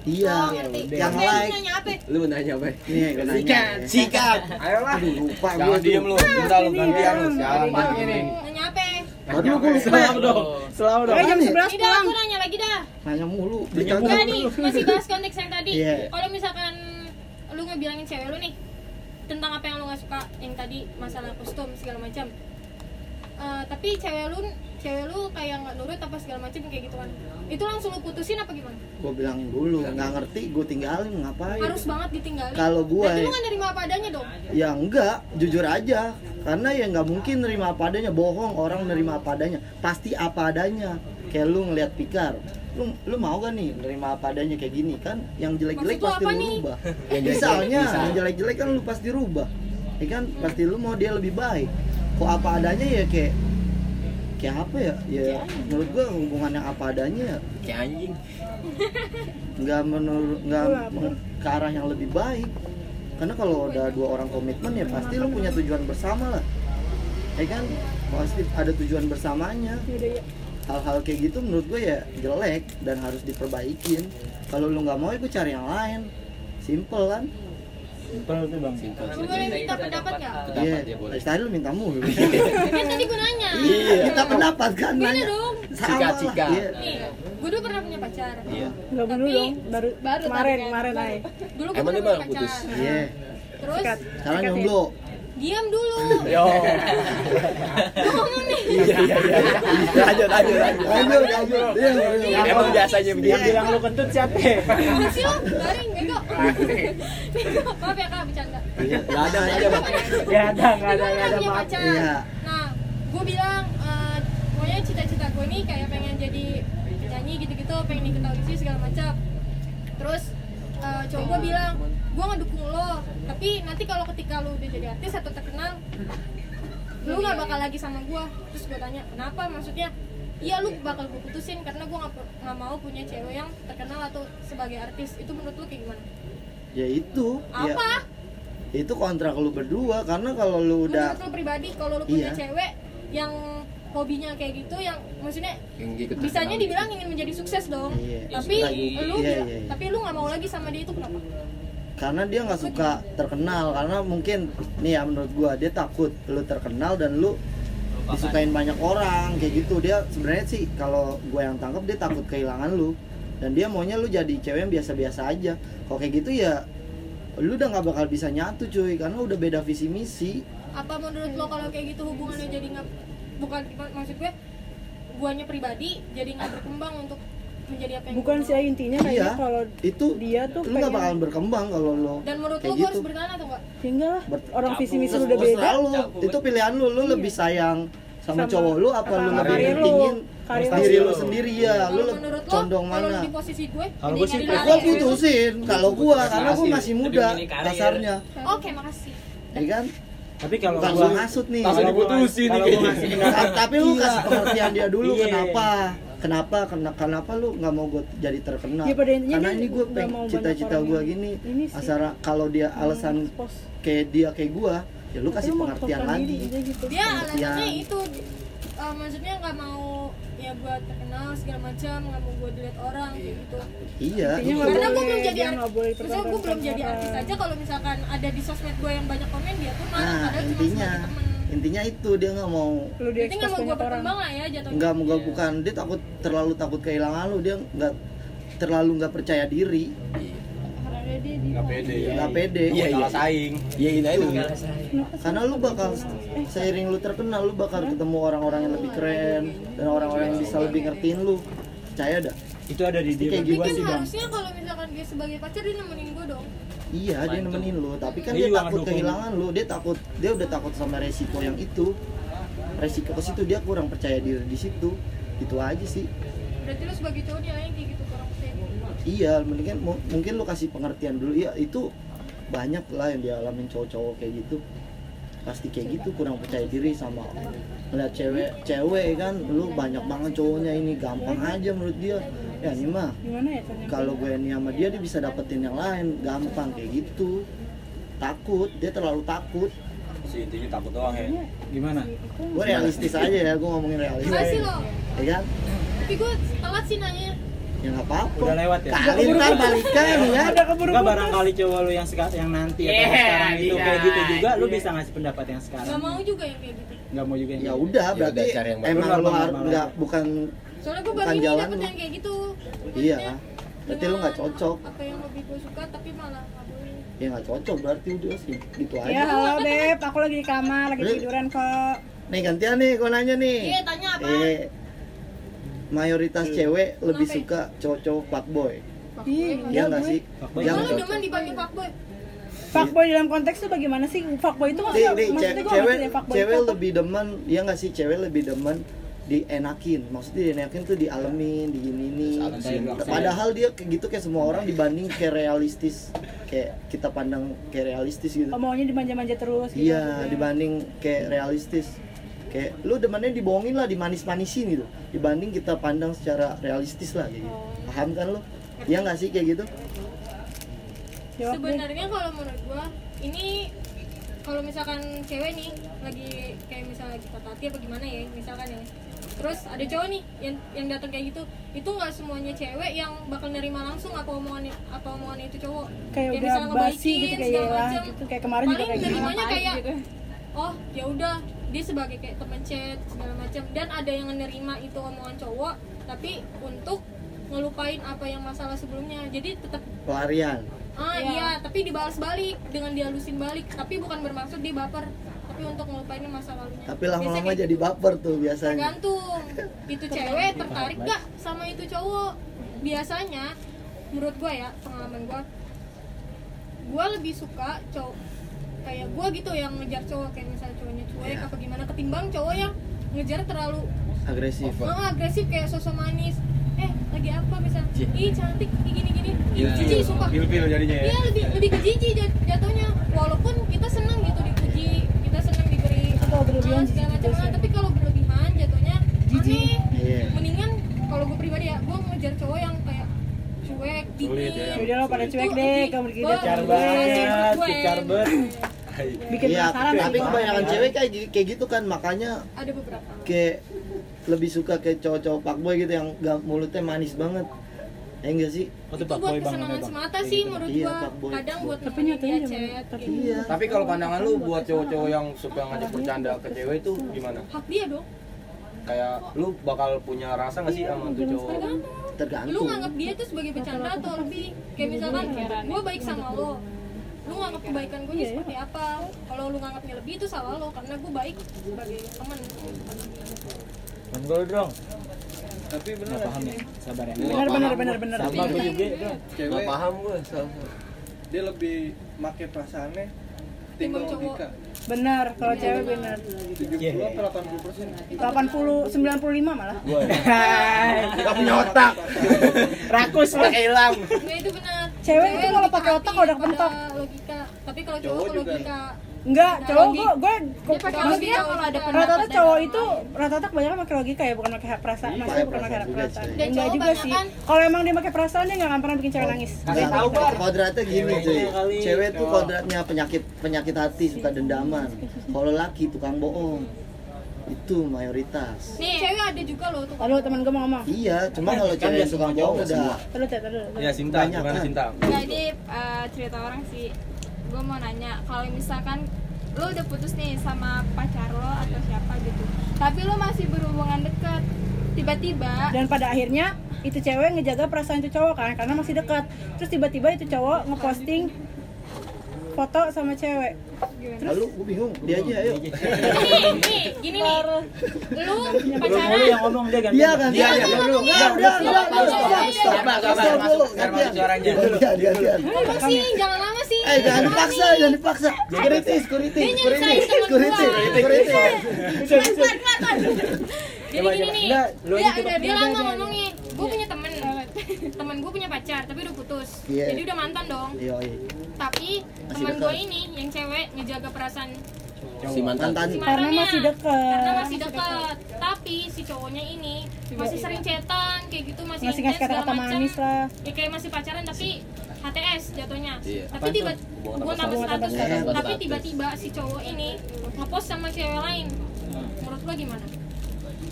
iya Oh, yang like nanya apa? Lu nanya apa? nih gue nanya Sikap. ayolah aduh lupa jangan gua diem lu bentar lu gantian lu sialan ini Nanya apa? Aduh, gue lupa. Selalu dong. Selalu dong. Eh jam Apaan 11 ya? Tidak, pulang. aku nanya lagi dah. Nanya mulu. Nanya Ditanya mulu. Enggak nih, masih bahas konteks yang tadi. Iya. Kalau misalkan lu ngebilangin cewek lu nih tentang apa yang lu nggak suka, yang tadi masalah kostum segala macam. Eh, tapi cewek lu cewek lu kayak nggak nurut apa segala macam kayak gitu kan itu langsung lu putusin apa gimana Gue bilangin dulu, nggak ngerti, gue tinggalin ngapain? harus banget ditinggalin Kalau gua berarti lu ya- nggak nerima apa adanya dong Ya enggak, jujur aja. Karena ya nggak mungkin nerima apa adanya, bohong orang nerima apa adanya. Pasti apa adanya. Kayak lu ngeliat Pikar, lu lu mau gak nih nerima apa adanya kayak gini kan? Yang jelek-jelek pasti lu nih? rubah. [LAUGHS] Yang Misalnya, yang jelek-jelek kan lu pasti rubah. Ya kan, pasti lu mau dia lebih baik. Kok apa adanya ya kayak kayak apa ya? Ya menurut gua hubungan yang apa adanya ya. Kayak anjing. nggak menurut nggak ke arah yang lebih baik. Karena kalau udah dua orang komitmen ya pasti lu punya tujuan bersama lah. Ya kan? Pasti ada tujuan bersamanya. Yaudah ya. hal-hal kayak gitu menurut gue ya jelek dan harus diperbaikin. Kalau lu nggak mau ya gue cari yang lain. Simple kan Simpel tuh bang. Simpel. boleh minta pendapat nggak iya ya, boleh. tadi lu minta mulu [LAUGHS] kan tadi gue nanya iya minta pendapat kan nanya dong sama lah Cika-cika. iya. nih gue dulu pernah punya pacar Iya. Enggak dulu dong, baru, baru kemarin, kan. kemarin Baru. aja. dulu gue pernah punya putus? pacar iya terus sekarang jomblo diam dulu Yo. ngomong nih Iya iya iya. Lanjut lanjut lanjut. lanjut lanjut iya iya Emang biasanya Dia bilang lu kentut siapa? Apa sih lo? Garing, bego maaf ya kak, bercanda Iya, Gak ada. Ya ada, nggak ada, nggak ada maaf. pacar Iya. Nah, gue bilang eh, Pokoknya cita-cita gue nih kayak pengen jadi penyanyi gitu-gitu Pengen ikut audisi segala macam Terus eh, cowok gue bilang Gue ngedukung lo Tapi nanti kalau ketika lo udah jadi artis atau terkenal Lu gak bakal lagi sama gue Terus gue tanya, kenapa? Maksudnya Iya lu bakal gue putusin karena gue gak, nggak mau punya cewek yang terkenal atau sebagai artis Itu menurut lu kayak gimana? ya itu ya Apa? itu kontrak lu berdua karena kalau lu udah menurut lu pribadi kalau lu punya Iya. cewek yang hobinya kayak gitu yang maksudnya Yang bisanya dibilang ingin menjadi sukses dong Iya. tapi Iya, lu iya, bilang- iya, iya. tapi lu nggak mau lagi sama dia itu kenapa karena dia nggak suka terkenal karena mungkin nih ya menurut gua dia takut lu terkenal dan lu disukain banyak orang kayak gitu. Dia sebenarnya sih kalau gua yang tangkap dia takut kehilangan lu. Dan dia maunya lu jadi cewek yang biasa-biasa aja. Kalau kayak gitu ya lu udah nggak bakal bisa nyatu cuy. Karena udah beda visi misi. Apa menurut lo kalau kayak gitu hubungannya jadi nggak bukan maksud gue guanya pribadi jadi nggak berkembang untuk menjadi apa yang Bukan sih intinya kayaknya Iya. kalau itu dia tuh lu nggak bakalan berkembang kalau lu dan menurut lo gue gitu harus bertahan atau enggak? Tinggal lah Ber- orang visi misi lu udah beda. lu itu pilihan lu. Lu Iya. lebih sayang sama, Sama- cowok lu apa, apa lu lebih lu, pentingin diri lu. lu sendiri? Ya lu lo condong kalau mana? lu di posisi gue Kalau gue sih lari. putusin kalau gua karena gua masih muda kasarnya oke makasih. Ya kan? Tapi kalau bukan gua ngasut nih. kalau diputusin kalau nih. tapi lu kasih pengertian dia dulu Iya. kenapa kenapa Kena- kenapa lu nggak mau gue jadi terkenal? Ya, pada intinya karena ini gue cita-cita gue gini asal kalau dia alasan Pos. kayak dia kayak gua ya lu kasih pengertian lagi. diri gitu. dia alasannya itu eh, maksudnya nggak mau ya buat terkenal segala macam nggak mau gue dilihat orang kayak gitu. Iya Intinya karena gue belum jadi artis. gue belum jadi artis aja kalau misalkan ada di sosmed gue yang banyak komen dia tuh marah. Nah padahal cuma intinya. sebagai temen intinya itu dia nggak mau Lu nggak mau gue berkembang lah ya jatuhnya. Nggak mau gak bukan. Dia takut terlalu takut kehilangan lu. Dia nggak terlalu nggak percaya diri. Nggak pede. nggak pede. Iya, iya. Kalah saing. Iya ini itu. karena lu bakal seiring lu terkenal lu bakal ketemu orang-orang yang lebih keren. dan orang-orang yang bisa lebih ngertiin lu. Percaya dah itu ada di dia. Kayak gua kan sih bang? harusnya kalau misalkan dia sebagai pacar dia nemenin gue dong iya dia nemenin lu tapi kan Dia dia takut kehilangan lu. Dia takut dia udah takut sama resiko yang itu. Resiko ke situ dia kurang percaya diri di situ. Itu aja sih. Berarti lu sebagai cowok yang kayak gitu kurang percaya. Diri. iya mendingan mu- mungkin lu kasih pengertian dulu. Ya itu banyak lah yang dialamin cowok-cowok kayak gitu pasti kayak gitu kurang percaya diri sama ngeliat cewek cewek kan lu banyak banget cowoknya ini gampang aja menurut dia. Ya ini mah gimana ya kalau gue ini sama dia dia bisa dapetin yang lain gampang kayak gitu. Takut dia terlalu takut. Si intinya takut doang ya. Gimana? Gue realistis aja ya gue ngomongin realistis. Makasih lo? Ya kan? Tapi gue telat sih nanya ya nggak apa-apa Udah lewat ya? kali ntar balikan ya Udah keburu Enggak putus. barangkali cowok lu yang sekarang yang nanti atau yang Iya, sekarang itu iya, kayak gitu juga lu iya. bisa ngasih pendapat yang sekarang. nggak mau juga yang kayak gitu Nggak mau juga yang ya gitu. udah Ya berarti yang baru. emang lu nggak bukan soalnya gue baru ini dapet yang kayak gitu Iya, berarti lu nggak cocok. apa yang hobi gue suka tapi malah nggak boleh ya nggak cocok berarti udah sih gitu Ya aja halo beb, aku lagi di kamar, lagi tiduran kok. nih gantian nih gua nanya nih iya tanya apa eh mayoritas cewek lebih suka cowok-cowok fuckboy. Ih, Iya nggak sih? Fuckboy yang demen dipanggil fuckboy? Fuckboy dalam konteks tuh bagaimana sih? Fuckboy itu maksudnya, nih, maksudnya gue cewek fuckboy cewek itu lebih demen ya nggak sih? Cewek lebih demen dienakin. Maksudnya dienakin tuh dialemin digini Alasin. padahal dia kayak gitu kayak semua orang dibanding kayak realistis. Kayak kita pandang kayak realistis gitu. Oh, maunya dimanja-manja terus gitu iya dibanding kayak realistis kayak lu demennya dibohongin lah dimanis-manisin gitu dibanding kita pandang secara realistis lah kayak gitu. Oh. paham kan lu Iya nggak sih kayak gitu. Sebenarnya kalau menurut gua ini kalau misalkan cewek nih lagi kayak misalnya lagi tati apa gimana ya misalkan ya terus ada cowok nih yang yang datang kayak gitu itu nggak semuanya cewek yang bakal nerima langsung apa omongannya apa omongannya itu cowok kayak udah misalnya basi ngebaikin, gitu kayak segala ya gitu kayak kemarin juga kayak gitu nerimanya kayak gitu. oh ya udah dia sebagai kayak teman chat segala macam dan ada yang menerima itu omongan cowok tapi untuk ngelupain apa yang masalah sebelumnya. Jadi tetap pelarian. Ah Iya. iya tapi dibalas balik dengan dihalusin balik. Tapi bukan bermaksud dia baper tapi untuk ngelupain masa lalunya. Tapi lama-lama jadi baper tuh biasanya. Tergantung. [LAUGHS] Itu cewek tertarik gak sama itu cowok? Biasanya menurut gua ya pengalaman gua gua lebih suka cowok kayak gua gitu yang ngejar cowok kayak misalnya cowoknya cuek Iya. apa gimana ketimbang cowok yang ngejar terlalu agresif ah, agresif kayak sosok manis. Eh lagi apa misalnya Iya. ih cantik ih gini gini. Iya. jijik sumpah. Pil-pil jadinya ya. Iya lebih lebih ke jijik jat- jatuhnya. Walaupun kita senang gitu dipuji kita senang diberi Kalau berlebihan ah, segala jijik macam tapi kalau berlebihan jatuhnya aneh. Iya. mendingan kalau gue pribadi ya gue ngejar cowok yang kayak cuek Sulit dingin. ya. Yaudah lo pada cuek deh, kamu begini gua- Kejar Banget. bikin Iya, penasaran tapi sih. kebanyakan cewek kayak kayak gitu kan makanya ada beberapa kayak lebih suka kayak cowok-cowok fuckboy gitu yang gak, mulutnya manis banget ya enggak sih Oh, itu itu buat kesenangan ya, Bang. semata sih gitu. menurut Iya, gua kadang buat Tapi nyatanya jangan- chat tapi gitu. iya Tapi kalau pandangan lu buat cowok-cowok yang suka ngajak bercanda ke cewek itu gimana? hak dia dong Kayak lu bakal punya rasa gak sih sama tuh cowok? tergantung lu nganggap dia tuh sebagai bercanda atau lebih kayak misalkan gue baik sama lo lu nganggap kebaikan gue Iya, seperti apa kalau lu nganggapnya lebih itu salah lo karena gue baik sebagai teman Manggol dong. tapi bener Nggak paham ya? Sabar ya. Gua bener bener paham. bener bener Sama gue juga. Gak cewek paham gue sama. dia lebih make perasaannya Timbang cowok. logika bener kalau cewek bener 70 apa 80 persen 80 95 malah. Gak [LAUGHS] punya otak. Rakus lah hilang. Nggak itu benar. Cewek itu kalau pakai otak udah kepentok. logika. Tapi kalau cowok logika enggak cowok gue gue Dia pakai maksudnya logika kalau ada pendapat rata-rata cowok itu rata-rata kebanyakan pakai logika ya bukan pakai perasaan Iya, maksudnya bukan pakai perasaan. enggak juga sih. banyakan. kalau emang dia pakai perasaan dia nggak akan pernah bikin cewek nangis. Nggak tahu bar kodratnya gini Ceweknya cuy. cewek tuh kodratnya penyakit penyakit hati suka dendaman. Kalau laki tukang bohong. Itu mayoritas. Nih cewek ada juga loh tuh lalu teman gue mau ngomong. Iya cuma kalau Kan cewek tukang semua bohong udah. Terus ya terus Ya Sinta, gimana kan? Sinta? Jadi eh, cerita orang sih, gue mau nanya kalau misalkan lo udah putus nih sama pacar lo atau siapa gitu, tapi lo masih berhubungan deket, tiba-tiba dan pada akhirnya itu cewek ngejaga perasaan itu cowok kan karena masih dekat. Terus tiba-tiba itu cowok ngeposting foto sama cewek lalu gue bingung dia aja ayo nih nih gini nih lu Belum pacaran mulu yang ngomong dia ganti. Iya kan? Dia Dia aja dulu. Enggak, udah, udah, udah, stop, dulu. suaranya. Gantian, gantian. ngomong sih jangan lama sih Eh, jangan dipaksa, jangan dipaksa. Security, security, Dia security, temen security, gua. security. jadi Coba, gini nih lu dia udah dia lama ngomongnya temen gue punya pacar tapi udah putus. Iya. jadi udah mantan dong. Iya, iya. tapi Masih teman dekat. gue ini yang cewek ngejaga perasaan Si mantan. Mantan. si Karena masih dekat. karena masih dekat. tapi si cowoknya ini masih sering chatan kayak gitu masih masih ngasih kata-kata manis lah. Ya kayak masih pacaran tapi HTS jatuhnya. Iya. tapi tiba tanpa tanpa status? tapi tiba-tiba si cowok ini ngepost sama cewek lain. Menurut lo gimana?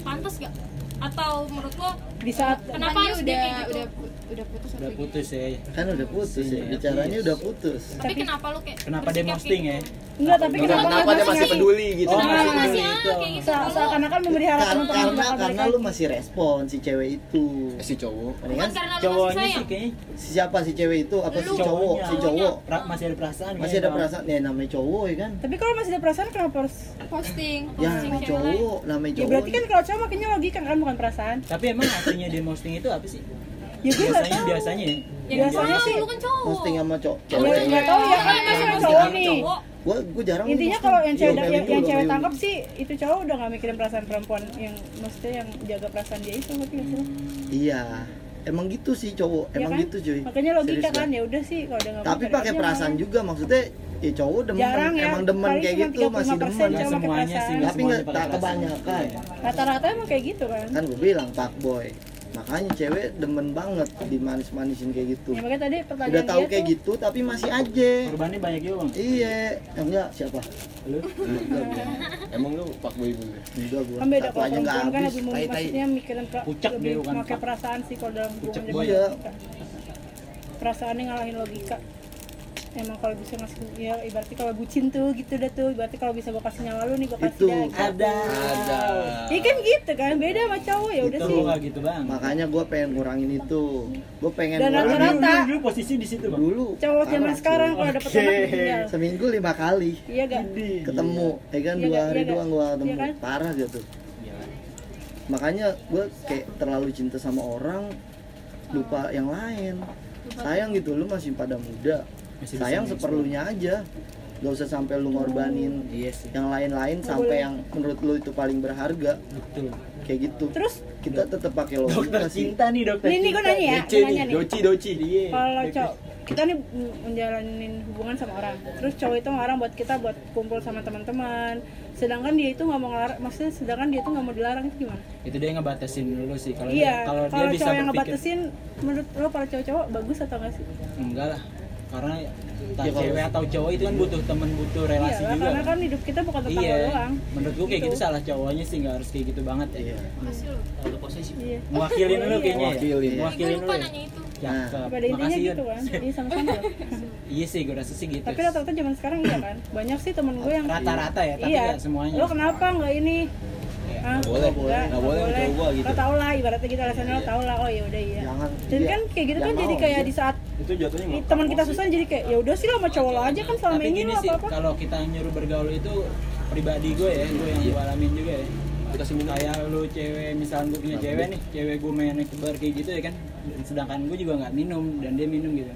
Pantas gak atau menurut lo di saat kenapa harus udah gitu? udah udah putus udah atau putus ya kan udah putus ya Iya, bicaranya udah putus. Tapi kenapa lo kayak kenapa dia bersikap posting gitu? ya enggak tapi Kenapa, kenapa kenapa dia masih peduli gitu? Oh, masih peduli itu. kayak gitu Se- seakan-akan memberi harapan untuk karena karena lu masih respon si cewek itu. Eh, si cowok. Lo masih cowoknya sayang sih kayaknya si siapa si cewek itu? Apa si Lu. cowok? Si cowok. Masih ada perasaan masih ada perasaan. Ya namanya cowok ya kan? Tapi kalau masih ada perasaan kenapa harus posting ya Posting namanya cowok namanya ya cowok berarti kan kalau cowok makanya logika kan bukan perasaan. Tapi emang artinya dia [LAUGHS] posting itu apa sih ya gue nggak biasanya tahu. biasanya. Ya ya Biasanya sih- lu kan cowok. Posting sama cowok. Ya, cewek nggak tahu ya kan? Masih cowok nih cowok. gua gua jarang intinya kalau yang cewek yang, yang cewek tangkap sih itu cowok udah nggak mikirin perasaan perempuan yang maksudnya yang jaga perasaan dia itu ngerti nggak sih iya. Emang gitu sih cowok. Ya emang kan? gitu cuy. Makanya logika Serius kan ya udah sih kalau udah nggak tapi pakai perasaan mau. juga maksudnya ya cowok demen Jarang ya, emang demen kayak gitu masih 35% demen. cowok semuanya perasaan. sih nggak Tapi nggak- kebanyakan. Rata-rata emang kayak gitu kan. Kan gue bilang pak boy makanya cewek demen banget dimanis-manisin kayak gitu. Ya makanya tadi pertanyaan udah tahu kayak tuh gitu tapi masih aja. Korbannya banyak juga bang? Iya. Enggak siapa? Lu? Emang lu pak boy dulu enggak gua. Kan beda kalau perempuan kan habis. lebih maksudnya mikirin pra- Pucak lebih dia bukan pakai pak. perasaan sih kalau dalam hubungan Iya. perasaannya ngalahin logika emang kalau bisa ngasih ya ibaratnya kalau bucin tuh gitu dah tuh. Ibaratnya kalau bisa gue kasih nyawa lu nih gue kasih Itu. dah gitu. ada. Ada. Iya kan gitu kan beda sama cowok ya udah itu. sih. Gitu bang. Makanya gue pengen ngurangin itu. Gue pengen Dan ngurangin rata-rata- dulu, dulu posisi di situ bang. Dulu. Cowok zaman sekarang kalau dapet Oke. anak tinggal. Seminggu lima kali. Iya gak ketemu ya kan? Iya dua hari Iya doang gua ketemu. Iya kan? parah gitu makanya gue kayak terlalu cinta sama orang lupa yang lain. Sayang gitu lu masih pada muda Masih bisa sayang nge-explore. seperlunya aja. Gak usah sampai lu ngorbanin iya sih. yang lain-lain Nggak sampai yang menurut lu itu paling berharga. Betul. Kayak gitu. Terus? Kita tetap pakai dokter logika sih cinta nih dokter Ini- cinta. nanya ya, Doci nanya nih. doci doci dia kalau cowok kita nih menjalanin hubungan sama orang. Terus cowok itu ngelarang buat kita buat kumpul sama teman-teman. Sedangkan dia itu nggak mau ngelarang maksudnya sedangkan dia itu nggak mau dilarang itu gimana? Itu dia ngebatasin dulu sih. Kalau iya dia kalau dia bisa cowok yang berpikir ngebatasin menurut lo para cowok-cowok bagus atau nggak sih? Enggak lah karena entah Ya, kalau- cewek atau cowok itu kan butuh temen butuh relasi iya juga. karena kan hidup kita bukan tentang iya lo doang. menurut gua kayak Gitu. gitu salah cowoknya sih nggak harus kayak gitu banget ya. Iya. Terlalu posesif. iya. Mewakilin lu Iya. kayaknya ya? Mewakilin. Gue mewakilin lupa lu ya? nanya itu. Cakep pada intinya makasih gitu kan. Iya sama-sama. [LAUGHS] Iya sih gua rasa sih gitu. Tapi rata-rata zaman sekarang iya kan? Banyak sih temen gue yang rata-rata ya tapi iya. semuanya. Lo kenapa nggak ini Boleh, nggak, nggak boleh sama cowok gua gitu. lo tau lah ibaratnya gitu alasannya lo tau lah. Oh ya udah iya. Jangan. Dan iya. kan kayak gitu kan jadi kayak iya. di saat itu jatuhnya teman kita susah jadi kayak ya udah sih lo sama cowok lo aja kan selama tapi ini lo sih apa apa kalau kita nyuruh bergaul itu pribadi gue ya gue yang gue alamin juga ya. Dikasih minum. Kayak lu cewek misalnya gue punya cewek nih cewek gue main ke bar kayak gitu ya kan. Sedangkan gue juga nggak minum dan dia minum gitu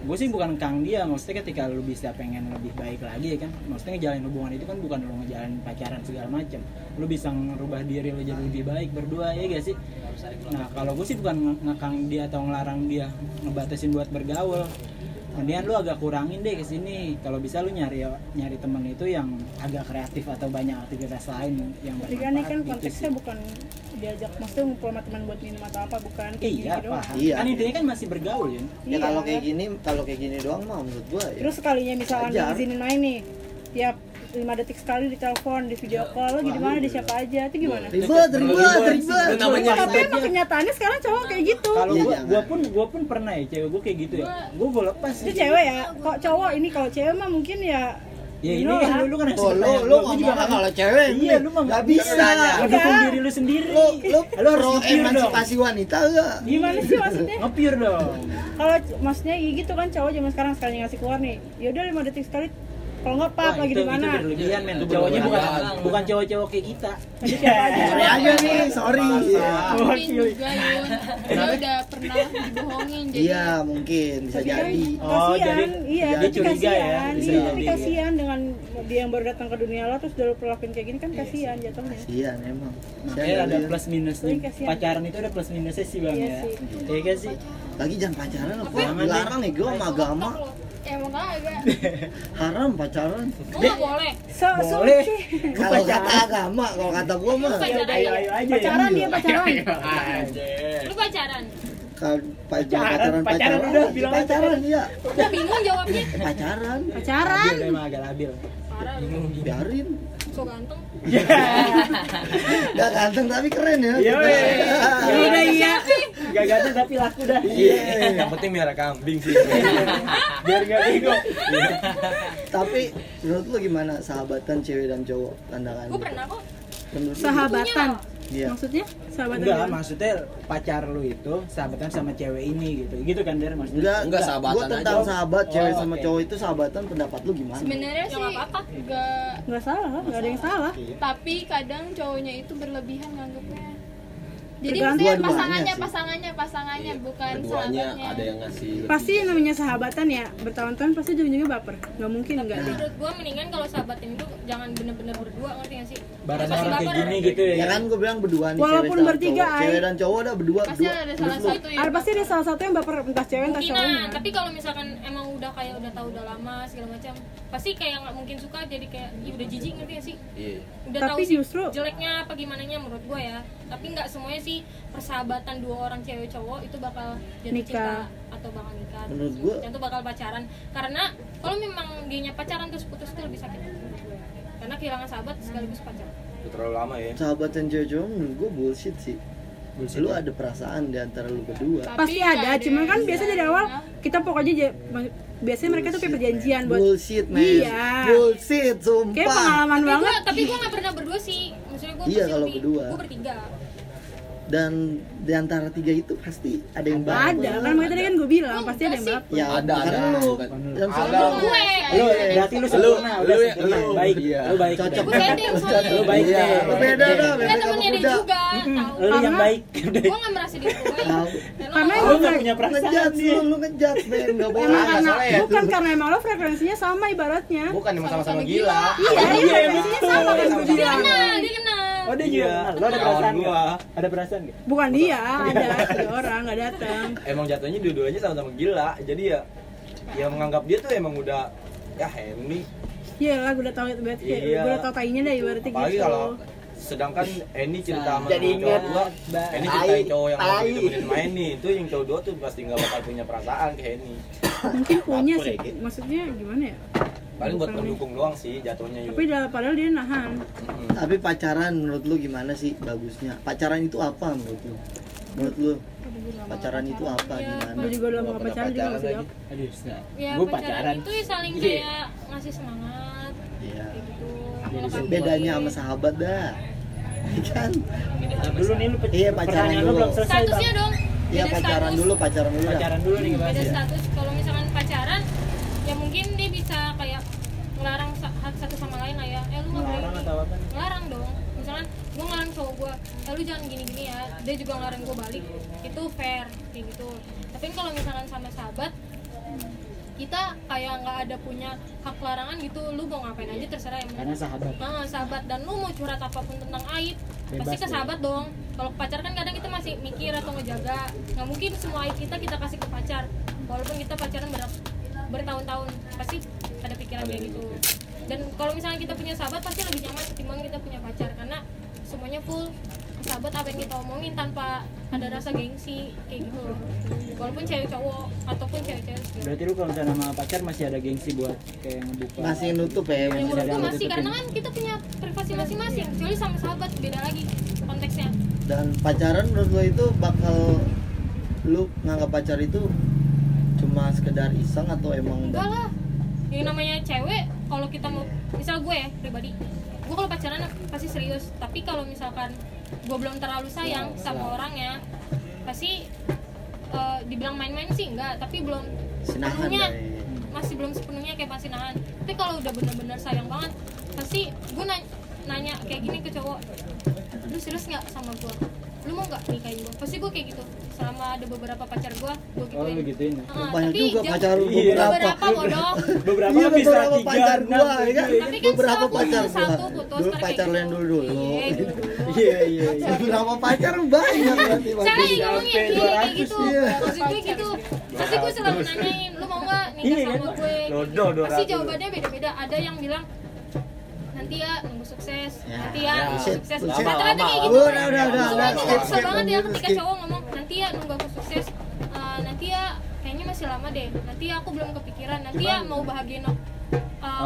gue sih bukan kang dia maksudnya ketika lu bisa pengen lebih baik lagi ya kan? Maksudnya ngejalin hubungan itu kan bukan lu ngejalin pacaran segala macam lu bisa ngerubah diri lu jadi lebih baik berdua ya gak sih? Nah kalau gue sih bukan nge- ngekang dia atau ngelarang dia ngebatasin buat bergaul kemudian lu agak kurangin deh ke sini kalau bisa lu nyari nyari temen itu yang agak kreatif atau banyak aktivitas lain yang tapi kan ini kan bermanfaat gitu konteksnya sih. bukan diajak maksudnya ngumpul sama teman buat minum atau apa bukan kayak iya gini doang Iya. kan intinya kan masih bergaul ya ya Iya. kalau kayak gini kalau kayak gini doang mah menurut gua ya terus sekalinya misalkan diizinin main nih tiap lima detik sekali ditelepon di video call lo di mana di siapa aja itu gimana? Ribet ribet ribet. Itu namanya tapi ribet. emang kenyataannya sekarang cowok kayak gitu? Kalau Iya, gua gua pun gua pun pernah ya cewek gua kayak gitu ya. Gua gua lepas itu cewek ya? Kok cowok ini kalau cewek mah mungkin ya ya ini kan lu, lu kan harus Oh, lu lu ngomong juga kan- kalau cewek? Iya lu mah nggak bisa. lu dukung Enggak. diri lu sendiri. Lu lu lu harus emansipasi wanita enggak gimana sih maksudnya? Nge-pure dong. Kalau maksudnya ya gitu kan cowok zaman sekarang sekali ngasih keluar nih ya udah lima detik sekali kalau nggak pap lagi di mana? berlebihan men. Cowoknya bukan bukan cowok-cowok kayak kita. Tadi siapa aja sorry. Aja nih sorry mungkin juga Yun. Dia udah pernah dibohongin jadi iya mungkin. Bisa kan jadi. Oh, kasihan, jadi iya, dia curiga ya, kasihan, iya, jadi. tapi kasihan dengan dia yang baru datang ke dunia lo terus udah lo perlakuin kayak gini kan kasihan jatuhnya. iya emang. Makanya ada Saya plus minusnya kasihan. pacaran itu ada plus minusnya sih bang Iya ya. iya kan sih? Lagi jangan pacaran Jangan deh. dilarang nih gue sama agama emang kagak? [LAUGHS] Haram pacaran. Lo nggak boleh. So, so, Boleh. kalau kata agama kalau kata gue mah. Pacaran ayo ayo aja pacaran dia pacaran. Lu pacaran? Ka- pa- Pacaran, pacaran pacaran pacaran. udah, bilang pacaran iya. Gue bingung jawabnya. Pacaran. Pacaran. labil emang agak labil. Parah lu. Biarin so ganteng [LAUGHS] Gak ganteng tapi keren ya. Iya, weh. Ya udah iya. Gak ganteng tapi laku dah. Iya, yang penting miara kambing sih. Biar gak bego. Tapi menurut lu gimana sahabatan cewek dan cowok pandangan? gue pernah kok Sahabatan. Iya. Maksudnya sahabatan Enggak, gimana? maksudnya pacar lu itu sahabatan sama cewek ini gitu. Gitu kan Der maksudnya? Enggak, Enggak, sahabatan Gua tentang aja. sahabat cewek Oh, sama cowok itu sahabatan pendapat lu gimana? sebenarnya ya sih nggak apa-apa nggak Nggak salah, nggak ada yang salah. tapi kadang cowoknya itu berlebihan nganggapnya jadi maksudnya pasangannya sih. pasangannya pasangannya bukan keduanya sahabatnya ada yang ngasih Pasti yang namanya sahabatan ya bertahun-tahun pasti ujung-ujungnya baper. Nggak mungkin enggak deh. menurut gue mendingan kalau sahabatan itu jangan bener-bener berdua ngerti gak sih Barang Pasti orang kayak gini gitu ya. Ya kan gue bilang berdua nih Walaupun cewek bertiga, cowok. Cewek dan cowok ada berdua, pasti berdua. ada salah satu Ada pasti ada salah satu yang baper entah cewek entah cowoknya. kemungkinan tapi kalau misalkan emang udah kayak udah tahu udah lama segala macam pasti kayak nggak mungkin suka jadi kayak ya udah jijik ngerti gak sih? Iya. Udah Tapi tahu sih justru- jeleknya apa gimana nya menurut gue ya. Tapi nggak semuanya sih persahabatan dua orang cewek cowok itu bakal jatuh Nikah. cinta atau bakal nikah. Menurut gua- itu bakal pacaran. Karena kalau memang dianya pacaran terus putus itu lebih sakit. Karena kehilangan sahabat sekaligus pacar. Itu terlalu lama ya. Sahabatan cewek cowok menurut gue bullshit sih. Bullshit Lu ada perasaan di antara lu berdua. Pasti Tapi ada, cuman kan biasa dari awal kita pokoknya ja- biasanya mereka tuh kayak perjanjian buat Bullshit, man. Iya. Bullshit, sumpah. kayak pengalaman tapi banget. gue tapi gue nggak pernah berdua sih maksudnya gue Iya, kalau berdua. gue bertiga Dan di antara tiga itu pasti ada yang Ada, baper. kan makanya tadi kan gue bilang Oh, pasti ada yang baper. Ya, Ada, karena ada. lu Ada. selalu gue Lu berarti lu sempurna, lu- sempurna. lu- baik. iya. Lu baik. Cocok. gue soalnya Lu baik Iya, deh. lu beda dah, beda sama temennya dia kuda. juga tahu Lu yang baik. gue nggak merasa diri baik lo Karena Lu nggak punya perasaan sih. lu, lu ngejudge, Ben. Nggak boleh. emang karena ya. bukan karena emang lo frekuensinya sama ibaratnya. Bukan emang sama-sama gila. Iya, iya, frekuensinya sama kan gue dia bilang. kenal dia kenal Oh dia juga. Iya. kenal. Lu ada Kawan perasaan gua. Ada perasaan nggak? Bukan dia, [LAUGHS] ada tiga orang nggak datang. Emang jatuhnya dua-duanya sama-sama gila. Jadi ya yang menganggap dia tuh emang udah ya Henry. Iya lah, gue udah tahu itu berarti. Iya. Gue udah tahu tainya deh Apalagi gitu. kalau sedangkan Eni cerita sama Jadi cowok Mbak. Eni ceritain cowok yang mau ditemenin sama Eni itu yang cowok dua tuh pasti nggak bakal punya perasaan ke Eni. Mungkin punya sih, ya, maksudnya gimana ya? Paling buat pendukung doang sih jatuhnya Tapi juga. dah- padahal dia nahan. Hmm. Tapi pacaran menurut lu gimana sih bagusnya? Pacaran itu apa menurut lu? Menurut lu pacaran itu apa Iya, gimana? Gue juga udah mau pacaran juga jawab. Aduh, ya Gua pacaran, pacaran. itu ya saling Iya. kayak ngasih semangat Iya. gitu Melengkapi. Bedanya sama sahabat dah. kan? Dulu nih lu Iya, pacaran dulu. belum selesai. statusnya dong Iya pacaran status. dulu, pacaran dulu. Pacaran dulu nih beda ya. status kalau misalkan pacaran ya mungkin dia bisa kayak ngelarang sa- satu sama lain lah ya. Eh lu nggak boleh Ngelarang dong. Misalkan gue ngelarang cowok gue eh lu jangan gini gini ya. Dia juga ngelarang gue balik. Itu fair kayak gitu. Tapi kalau misalkan sama sahabat kita kayak nggak ada punya hak larangan gitu. Lu mau ngapain aja terserah yang Karena sahabat. Nah, sahabat. Dan lu mau curhat apa pun tentang aib Bebas pasti ke sahabat dong. Kalau pacar kan kadang kita masih mikir atau ngejaga. Nggak mungkin semua aib kita kita kasih ke pacar. Walaupun kita pacaran ber- bertahun-tahun pasti ada pikiran kayak gitu dan kalau misalnya kita punya sahabat pasti lebih nyaman ketimbang kita punya pacar karena semuanya full sahabat apa yang kita omongin tanpa ada rasa gengsi kayak gitu walaupun cewek cowok ataupun cewek-cewek juga. Berarti lu kalau misalnya sama pacar masih ada gengsi buat kayak ngebuka. Masih nutup ya. Ya masih ada yang masih nutupin. karena kan kita punya privasi masing-masing kecuali sama sahabat beda lagi konteksnya Dan pacaran menurut lo itu bakal lu nganggap pacar itu cuma sekedar iseng atau emang enggak lah yang namanya cewek kalau kita mau misal gue ya pribadi gue kalau pacaran pasti serius tapi kalau misalkan gue belum terlalu sayang sama orangnya pasti eh, dibilang main-main sih enggak tapi belum sinahan sepenuhnya dari masih belum sepenuhnya kayak masih nahan. Tapi kalau udah bener-bener sayang banget pasti gue nanya, nanya kayak gini ke cowok lu serius nggak sama gue lu mau nggak nikahin gue pasti gue kayak gitu selama ada beberapa pacar gue gue Oh, gituin lu gituin. ya? Ah, banyak tapi juga pacar lu Iya. beberapa. beberapa bodoh [LAUGHS] Beberapa Iya bisa beberapa tiga, pacar enam, gua ya kan. Tapi kan Beberapa pacar gua. satu, putus, Dulu ntar pacar kayak lain gitu. dulu dulu. Iya, dulu. Iya iya iya. Beberapa pacar banyak berarti Cara yang iya kayak 200, gitu. iya. Maksud gue gitu. Pasti gue selalu nanyain, lu mau nggak nikah Iya, sama kan? gue? Pasti 200. jawabannya beda-beda. Ada yang bilang nanti ya nunggu sukses, Ya, nanti ya, ya nunggu sukses. bullshit. Rata-rata kayak gitu. Udah, udah, udah, skip, banget ya ketika cowok ngomong nanti ya nunggu aku sukses. Eh, nanti ya kayaknya masih lama deh. Nanti ya aku belum kepikiran. Nanti ya mau bahagiain uh,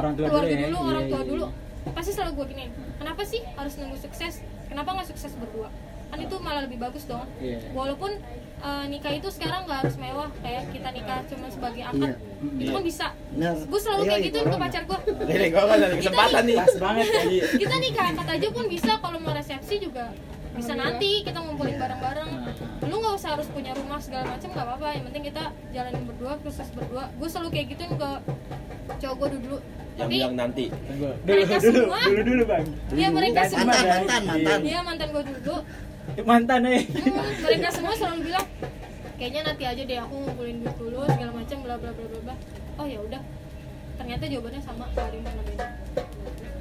Orang tua keluarga dulu ya? Iya, orang tua iya, dulu. pasti selalu gue gini kenapa sih harus nunggu sukses kenapa nggak sukses berdua kan itu malah lebih bagus dong Iya. walaupun eh, nikah itu sekarang nggak harus mewah kayak kita nikah cuma sebagai akad. Iya. itu kan bisa. Benar. gue selalu Iya, kayak iya, gitu ke pacar gue Ini gua kan ada kesempatan nih. pas banget kita nikah akad aja pun bisa. Kalau mau resepsi juga bisa nanti kita ngumpulin bareng-bareng. Lu nggak usah harus punya rumah segala macam nggak apa-apa. Yang penting kita jalanin berdua sukses berdua. Gue selalu kayak gituin ke cowok gue dulu. Yang tapi bilang nanti. Mereka dulu semua- dulu dulu bang. Iya, mereka Nanti semua- Mantan, mantan, mantan. dia mantan gue dulu mantan eh. Hmm, mereka semua selalu bilang kayaknya nanti aja deh aku ngumpulin duit dulu segala macam bla bla bla bla bla. Oh ya udah. Ternyata jawabannya sama gak ada yang pernah beda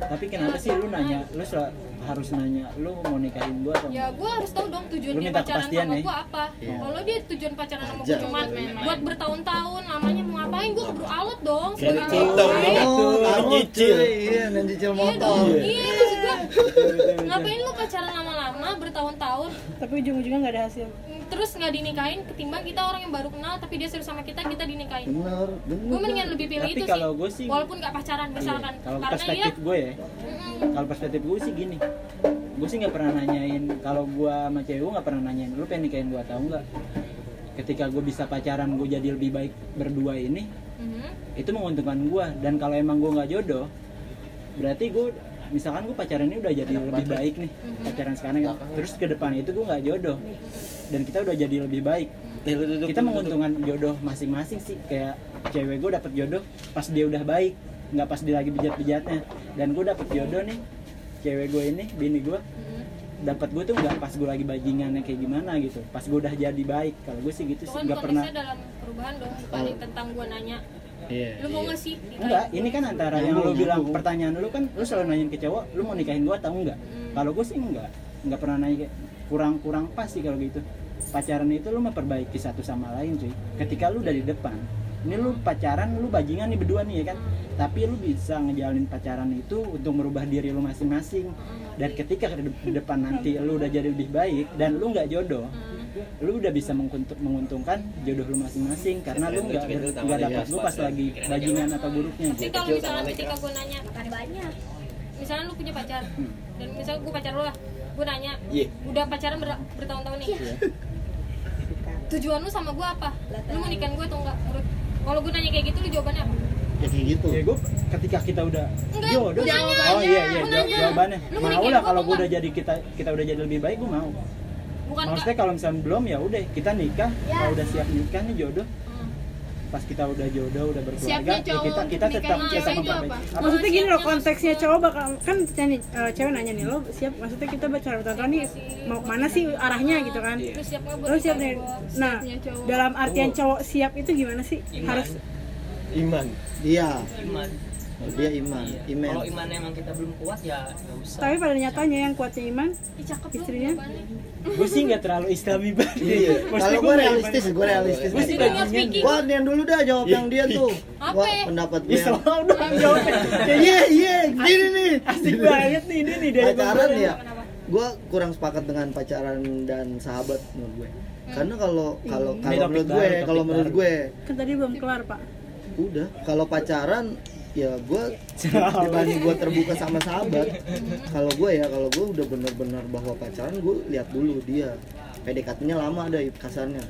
tapi kenapa sih lu nanya? Lu sel- harus nanya lu mau nikahin gua atau ya gue harus tahu dong tujuan Lu dia pacaran sama ya? gue apa. Iya. kalau dia tujuan pacaran sama gue Aja. cuma buat bertahun-tahun lamanya mau ngapain gue keburu alat dong. Sebagai gitu. cewek. Oh, Kamu kamu nyicil. Iya, dan cicil Iya motor. iya maksud gue [LAUGHS] ngapain lu pacaran lama-lama bertahun-tahun? Tapi ujung-ujungnya nggak ada hasil. Terus nggak dinikahin ketimbang kita orang yang baru kenal tapi dia serius sama kita kita dinikahin. Bener, bener. gue mendingan lebih pilih Tapi itu kalau sih gua sih- walaupun nggak pacaran misalkan. Iya, kalau karena perspektif gue ya. Mm-mm. kalau perspektif gue sih gini. Gue sih nggak pernah nanyain kalau gue sama cewek gue nggak pernah nanyain lu pengen nikahin gue atau enggak ketika gue bisa pacaran gue jadi lebih baik berdua ini Mhm. itu menguntungkan gue dan kalau emang gue nggak jodoh berarti gue misalkan gue pacaran ini udah jadi lebih baik nih pacaran sekarang kan. terus ke depan itu gue nggak jodoh. Dan kita udah jadi lebih baik. Duduk, kita duduk, menguntungkan jodoh masing-masing sih. Kayak cewek gue dapet jodoh pas dia udah baik nggak pas dia lagi bejat-bejatnya dan gue dapet jodoh nih cewek gue ini bini gue Mhm. dapat gue tuh nggak pas gue lagi bajingannya kayak gimana gitu. Pas gue udah jadi baik. Kalau gue sih gitu itu sih nggak pernah dalam perubahan dong bukan tentang gue nanya Iya. lu mau nggak sih Enggak, gua? ini kan antara yang lu bilang pertanyaan lu kan lu selalu nanyain ke cowok, lu mau nikahin gua atau enggak? Hmm. Kalau gue sih enggak, enggak pernah nanya kayak kurang-kurang pas sih kalau gitu. Pacaran itu lu memperbaiki satu sama lain cuy. Ketika lu dari depan, ini lu pacaran, lu bajingan nih berdua nih ya kan. Tapi lu bisa ngejalanin pacaran itu untuk merubah diri lu masing-masing. Dan ketika ke de- depan nanti lu udah jadi lebih baik dan lu nggak jodoh, lu udah bisa menguntung- menguntungkan jodoh lu masing-masing karena lu nggak nggak dapat lu pas lagi bajingan atau buruknya tapi gitu. kalau misalnya ketika gue nanya banyak. Misalnya lu punya pacar Hmm. dan misalnya gue pacar lu lah gue nanya Iya. udah pacaran ber- bertahun-tahun nih? Tujuan lu sama gue apa? Lu mau nikahin gue atau enggak menurut kalau gue nanya kayak gitu lu jawabannya apa? Ya kayak gitu. Ya gue ketika kita udah Enggak, jodoh, oh iya iya jawabannya. Lu mau lah kalau apa gue udah jadi kita kita udah jadi lebih baik gue mau. Bukan Maksudnya enggak kalau misalnya belum ya udah kita nikah. Kalau udah siap nikah nih jodoh. Hmm. pas kita udah jodoh udah berkeluarga ya kita kita tetap cewek itu memperbaiki. apa? maksudnya gini loh konteksnya cowok bakal kan nih eh, cewek nanya nih lo siap maksudnya kita bicara bertahun nih mau mana sih arahnya? Gitu kan. Siap buat lo siap nih. Nah dalam artian cowok siap itu gimana sih? Iman. harus Iman. Dia, iman dia iman, Iya. iman. kalau iman emang kita belum kuat ya nggak usah tapi pada nyatanya yang kuatnya iman Ih, cakep lu Istrinya? Gue sih nggak terlalu islami banget. Iya. Maksudnya Kalau gue realistis, gue realistis. Gue sih speaking. Wah, yang dulu dah jawab yang dia tuh. Apa? Wah, pendapat gue. Islam dong jawabnya. Iya, iya, gini nih. Asik banget nih ini nih dari pacaran ya gue kurang sepakat dengan pacaran dan sahabat menurut gue karena kalau kalau kalau menurut gue topik kalau menurut gue kan tadi belum kelar pak udah kalau pacaran ya gue dibanding gue terbuka sama sahabat kalau gue ya kalau gue udah bener-bener bahwa pacaran gue lihat dulu dia. PDKT-nya lama ada kasarnya.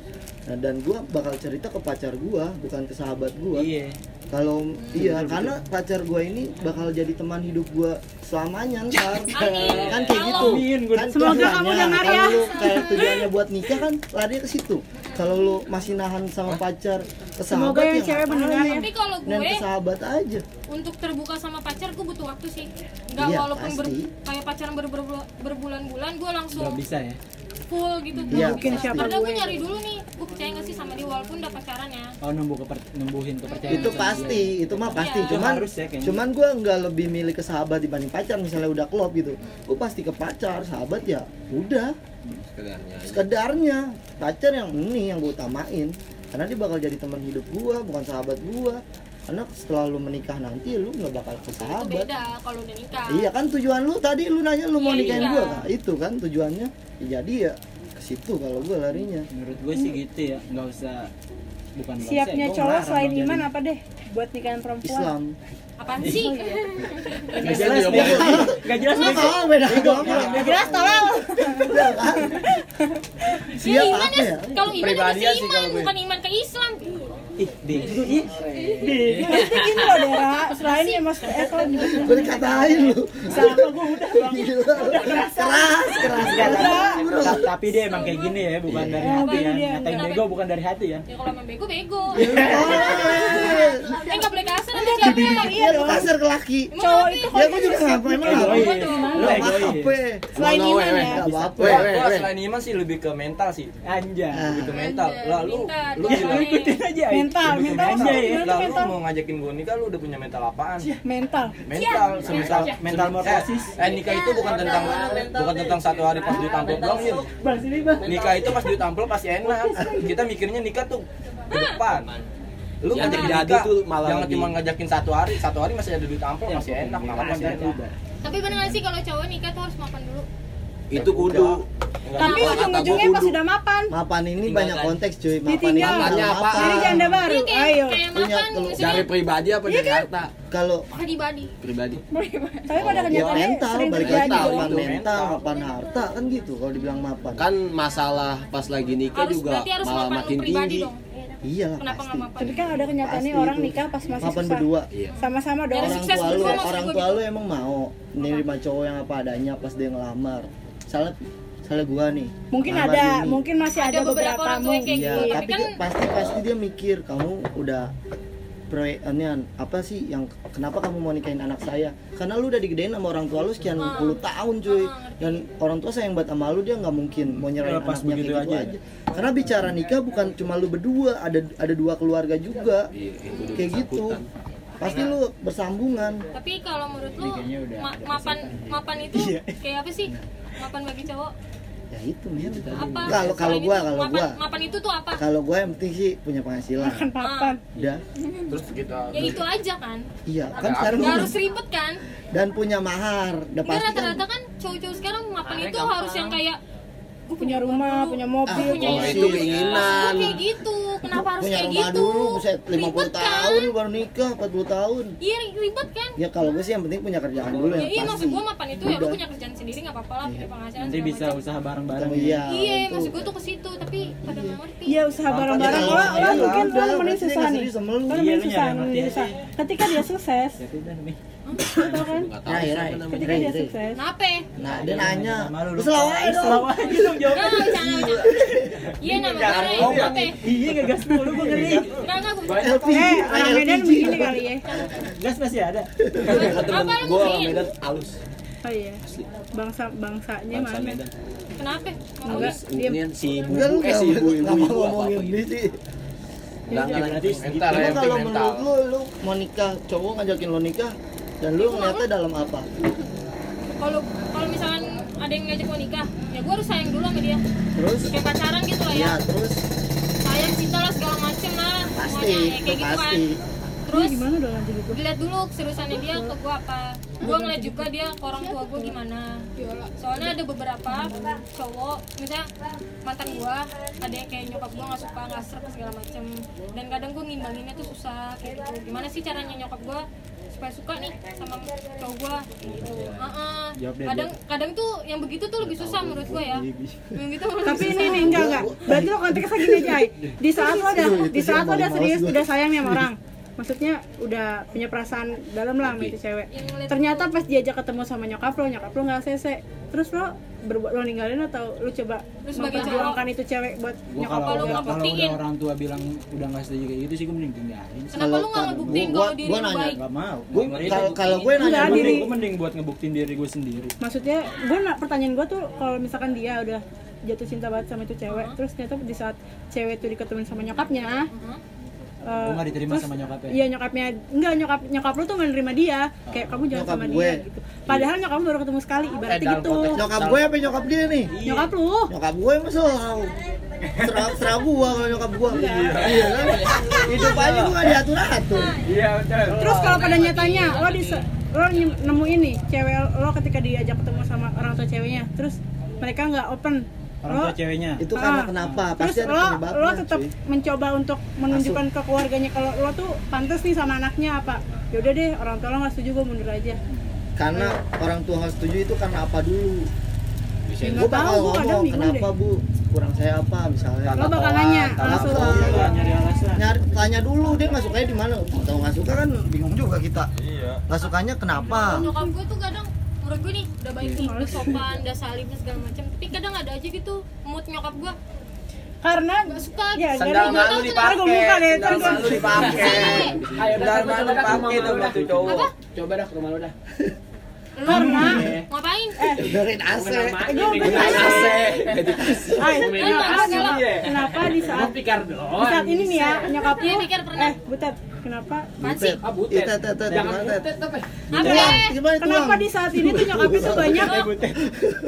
Nah, dan gue bakal cerita ke pacar gue bukan ke sahabat gue Iya. kalau iya karena pacar gue ini bakal jadi teman hidup gue selamanya ntar. [LAUGHS] Amin. kan kayak gitu. Kan Semoga kamu dengar kalau ya. lu kayak tujuannya buat nikah kan lari ke situ kalau lu masih nahan sama pacar ke Semoga sahabat yang ya cewek ya. tapi kalau dan gue ke sahabat aja. untuk terbuka sama pacar gue butuh waktu sih. Nggak Iya, walaupun ber- kayak pacaran ber- ber- berbulan-bulan gue langsung Belum bisa ya. Full gitu Nggak bisa. pasti. karena gue nyari dulu nih gue percaya nggak sih sama dia walaupun udah pacaran ya Oh numbuh keper numbuhin kepercayaan. itu pasti dia. itu mah pasti Iya. cuman Harus ya kayaknya. cuman gue nggak lebih milih ke sahabat dibanding pacar misalnya udah klop gitu gue pasti ke pacar sahabat ya udah Sekedarnya. sekedarnya pacar yang ini yang gue utamain karena dia bakal jadi teman hidup gua bukan sahabat gua karena setelah lu menikah nanti lu nggak bakal ke itu sahabat. beda kalau udah nikah. Iya kan tujuan lu tadi lu nanya lu mau Iya. nikahin gua. Kan itu kan tujuannya. Ya, jadi ya ke situ kalau gua larinya. Menurut gue sih gitu ya, nggak usah bukan nggak siapnya cowok selain iman jadi. apa deh? Buat nikahan perempuan. Islam. Apaan sih? Nggak jelas bego. nggak jelas Nggak tahu beda Gak jelas tolong ya siap apa ya? ya kalau iman ya sih iman kalau gue. bukan iman ke Islam ih bego ih Maksudnya gini loh Dera Selain ya mas Eh kalau nyebutnya gue dikatain lu. Sama gue udah bang. [LAUGHS] Gila. keras keras keras. Bro Ta- tapi dia emang kayak gini ya bukan dari Iya. hati ya. Dia- ngatain bego bukan dari hati ya. Ya kalau emang bego bego. Eh nggak boleh kasar nanti siapa emang Iya lu kasar ke laki. Cowok itu Ya gue juga ngapa emang apa Selain no, iman weh, ya. apa-apa. Selain iman sih lebih ke mental sih. Anjay. Lebih ke mental. Lah lu ikutin aja Mental, mental aja ya Gimana lah lu mental? mau ngajakin gua nikah lu udah punya mental apaan? Mental. Mental semisal mental morfosis. eh, eh nikah itu bukan tentang bukan tentang satu hari pas duit amplop doang Yul. bang sini bang. Nikah itu pas duit amplop pasti enak. Kita mikirnya nikah tuh ke depan. Lu Yang ngajak terjadi nikah. tuh malah jangan cuma ngajakin satu hari satu hari masih ada duit amplop masih enak makan masih enak tapi nggak sih kalau cowok nikah tuh harus makan dulu itu kudu. Tapi ujung-ujungnya pas sudah mapan. Mapan ini Tinggal banyak kan. konteks cuy. Mapan ini. Mapannya apaan? Jadi janda baru. Iya, kayak, Ayo. kayak Punya maksudnya dari pribadi apa dari harta Kalau pribadi. Pribadi. Tapi pada ya kenyataannya mental sering balik lagi mental, mapan mental. Mental. harta kan gitu kalau dibilang mapan. Kan masalah pas lagi nikah harus juga malah makin pribadi tinggi. dong. Iya lah pasti. mapan? Tapi kan ada kenyataannya Pasti orang itu. nikah pas masih mapan susah. berdua. Iya. Sama-sama dong orang tua lu orang tua gitu. lu emang mau nerima cowok yang apa adanya pas dia ngelamar salah salah gua nih Mungkin ada, gini. mungkin masih Ada ada beberapa beberapa orang tua yang kayak iya gitu, tapi kan- dia- pasti pasti dia mikir kamu udah proyeknya apa sih yang kenapa kamu mau nikahin anak saya karena lu udah digedein sama orang tua lu sekian Ah. puluh tahun cuy Ah, dan orang tua sayang banget sama lu dia nggak mungkin mau nyerahin Lepas anaknya kayak gitu aja. aja. karena bicara nikah bukan cuma lu berdua ada ada dua keluarga juga Iya, kayak gitu. Pasti lu bersambungan. Tapi kalau menurut lu ma- mapan mapan itu Iya. kayak apa sih? Mapan bagi cowok? Ya itu men. Apa? Kalau kalau gua kalau mapan, gua. mapan itu tuh apa? Kalau gua yang penting sih punya penghasilan. Makan papan. Udah terus kita ya itu aja kan. Iya kan sekarang nggak gua- harus ribet kan? dan punya mahar. Udah pasti kan rata-rata kan cowok-cowok sekarang mapan itu harus yang kayak Punya rumah, punya mobil Ah, punya oh, itu keinginan. kayak gitu kenapa harus punya kayak rumah gitu? dulu buset 50 Ribet tahun kan? baru nikah 40 tahun. Iya ribet kan? Ya kalau gue sih yang penting punya kerjaan dulu ya yang iya pasti. maksud gue mapan itu ya lu punya kerjaan sendiri nggak apa-apa lah punya penghasilan nanti bisa macam. usaha bareng-bareng Oh, ya. iya iya maksud gue tuh ke situ tapi pada nggak ngerti. Iya usaha bareng-bareng. Lo, kalau- lo iya, mungkin lo nemenin dia susah nih. Lo Iya, nemenin lu susah, nemenin. Ketika dia sukses. Ya Tau kan Rai, Rai. Ketika dia sukses kenapa nah dia nanya aja dong Selalu aja dong jawab Nggak, nggak, bercanda, bercanda. Iya nama gue Ray. Kenapa? iya ngegas mulu gue ngeri Enggak, enggak, gue Eh, orang Medan begini kali ya gas masih ada Apa lu gue orang? Medan halus Oh iya Bangsa, bangsanya bangsa mana? Medan Kenapa? Enggak, dia si ibu Enggak eh si ibu ibu ibu apa gitu Enggak, Ya, enggak, ya kalau menurut lu lu mau nikah cowok ngajakin lo nikah dan lu ngeliatnya dalam apa Kalau kalau misalkan ada yang ngajak mau nikah, ya gue harus sayang dulu sama dia. terus Kayak pacaran gitu lah ya. ya terus Sayang cinta lah segala macem lah. pasti Semuanya ya, kayak gitu kan. pasti Terus gimana dong lanjut gitu? dilihat dulu keseriusannya dia ke gue apa. Gue ngeliat juga dia ke orang tua gue gimana. Soalnya ada beberapa cowok, misalnya mantan gue, ada yang kayak nyokap gue nggak suka nggak serp segala macem. Dan kadang gue ngimbanginnya tuh susah kayak gitu. Gimana sih caranya nyokap gue supaya suka nih sama cowok gue gitu. Heeh. Jawab deh, kadang kadang tuh yang begitu tuh lebih susah menurut gue ya. Yang gitu menurut Tapi ini nih enggak enggak. Berarti lo konteksnya gini Jai. Di saat lo udah di saat lo udah serius, udah sayang nih sama orang. Maksudnya udah punya perasaan dalam lah sama itu cewek. Ternyata pas diajak ketemu sama nyokap lo, nyokap lo nggak cc. Terus lo berbuat lo ninggalin atau lo coba Lu sebagai memperjuangkan itu cewek buat Gua nyokap kalau lo? nggak kalau udah orang tua bilang udah nggak setuju kayak gitu sih gue mending tinggalin Kenapa lu nggak Kalau- ngebuktiin gua- kalau diri gua lu nanya. baik? Gak mau Gua- Gua kalau kalau gue nanya diri. gue mending buat ngebuktiin diri gue sendiri Maksudnya gue pertanyaan gue tuh kalau misalkan dia udah jatuh cinta banget sama itu cewek, terus ternyata di saat cewek itu diketemuin sama nyokapnya, Mhm. eh, nggak diterima terus- sama nyokapnya? Iya nyokapnya, enggak nyokap nyokap lu tuh nggak nerima dia, kayak kamu jangan Nyokap sama gue. dia gitu. Padahal nyokap lu baru ketemu sekali, ibaratnya Eh, gitu. konteks- nyokap gue apa nyokap dia nih? Nyokap lu, nyokap gue selalu serah serah gua kalau nyokap gua. Iya. Kan? Hidup aja gua gak diatur atur iya betul. Terus kalau pada nyatanya lo di lo nemuin nih cewek lo ketika diajak ketemu sama orang tua ceweknya, terus mereka nggak open orang tua ceweknya Itu karena Ah. kenapa? Terus Pasti ada lo, penyebabnya. lo tetap cuy. mencoba untuk menunjukkan ke keluarganya kalau lo tuh pantas nih sama anaknya apa? Yaudah deh, orang tua lo nggak setuju gue mundur aja. Karena orang tua nggak setuju itu karena apa dulu? Ya, Gue nggak tahu, bakal gue kadang ngomong bingung kenapa deh. bu kurang saya apa misalnya. Lo bakal nanya langsung. Iya. nyari alasan Nyari, tanya dulu dia nggak sukanya di mana. Tahu nggak suka kan bingung juga kita. Iya. Nggak sukanya kenapa? nyokap gue tuh kadang menurut gue nih udah baik nih udah sopan udah salim segala macam tapi kadang ada aja gitu mood nyokap gue Karena gak suka ya Sendal jadi malu dipakai. gue buka deh, Sendal malu dipakai. Sendal malu dipakai tuh buat cowok. Coba dah ke rumah lu dah. ngapain AC. gue bener AC. Ay, Iya, kenapa, iya. di saat Pikir di doang. saat ini nih ya nyokap Iya, lu pikir pernah. eh butet kenapa? Apaan sih Ah, butet. Itu itu Jangan itu butet tapi. itu? kenapa di saat ini tuh nyokap itu banyak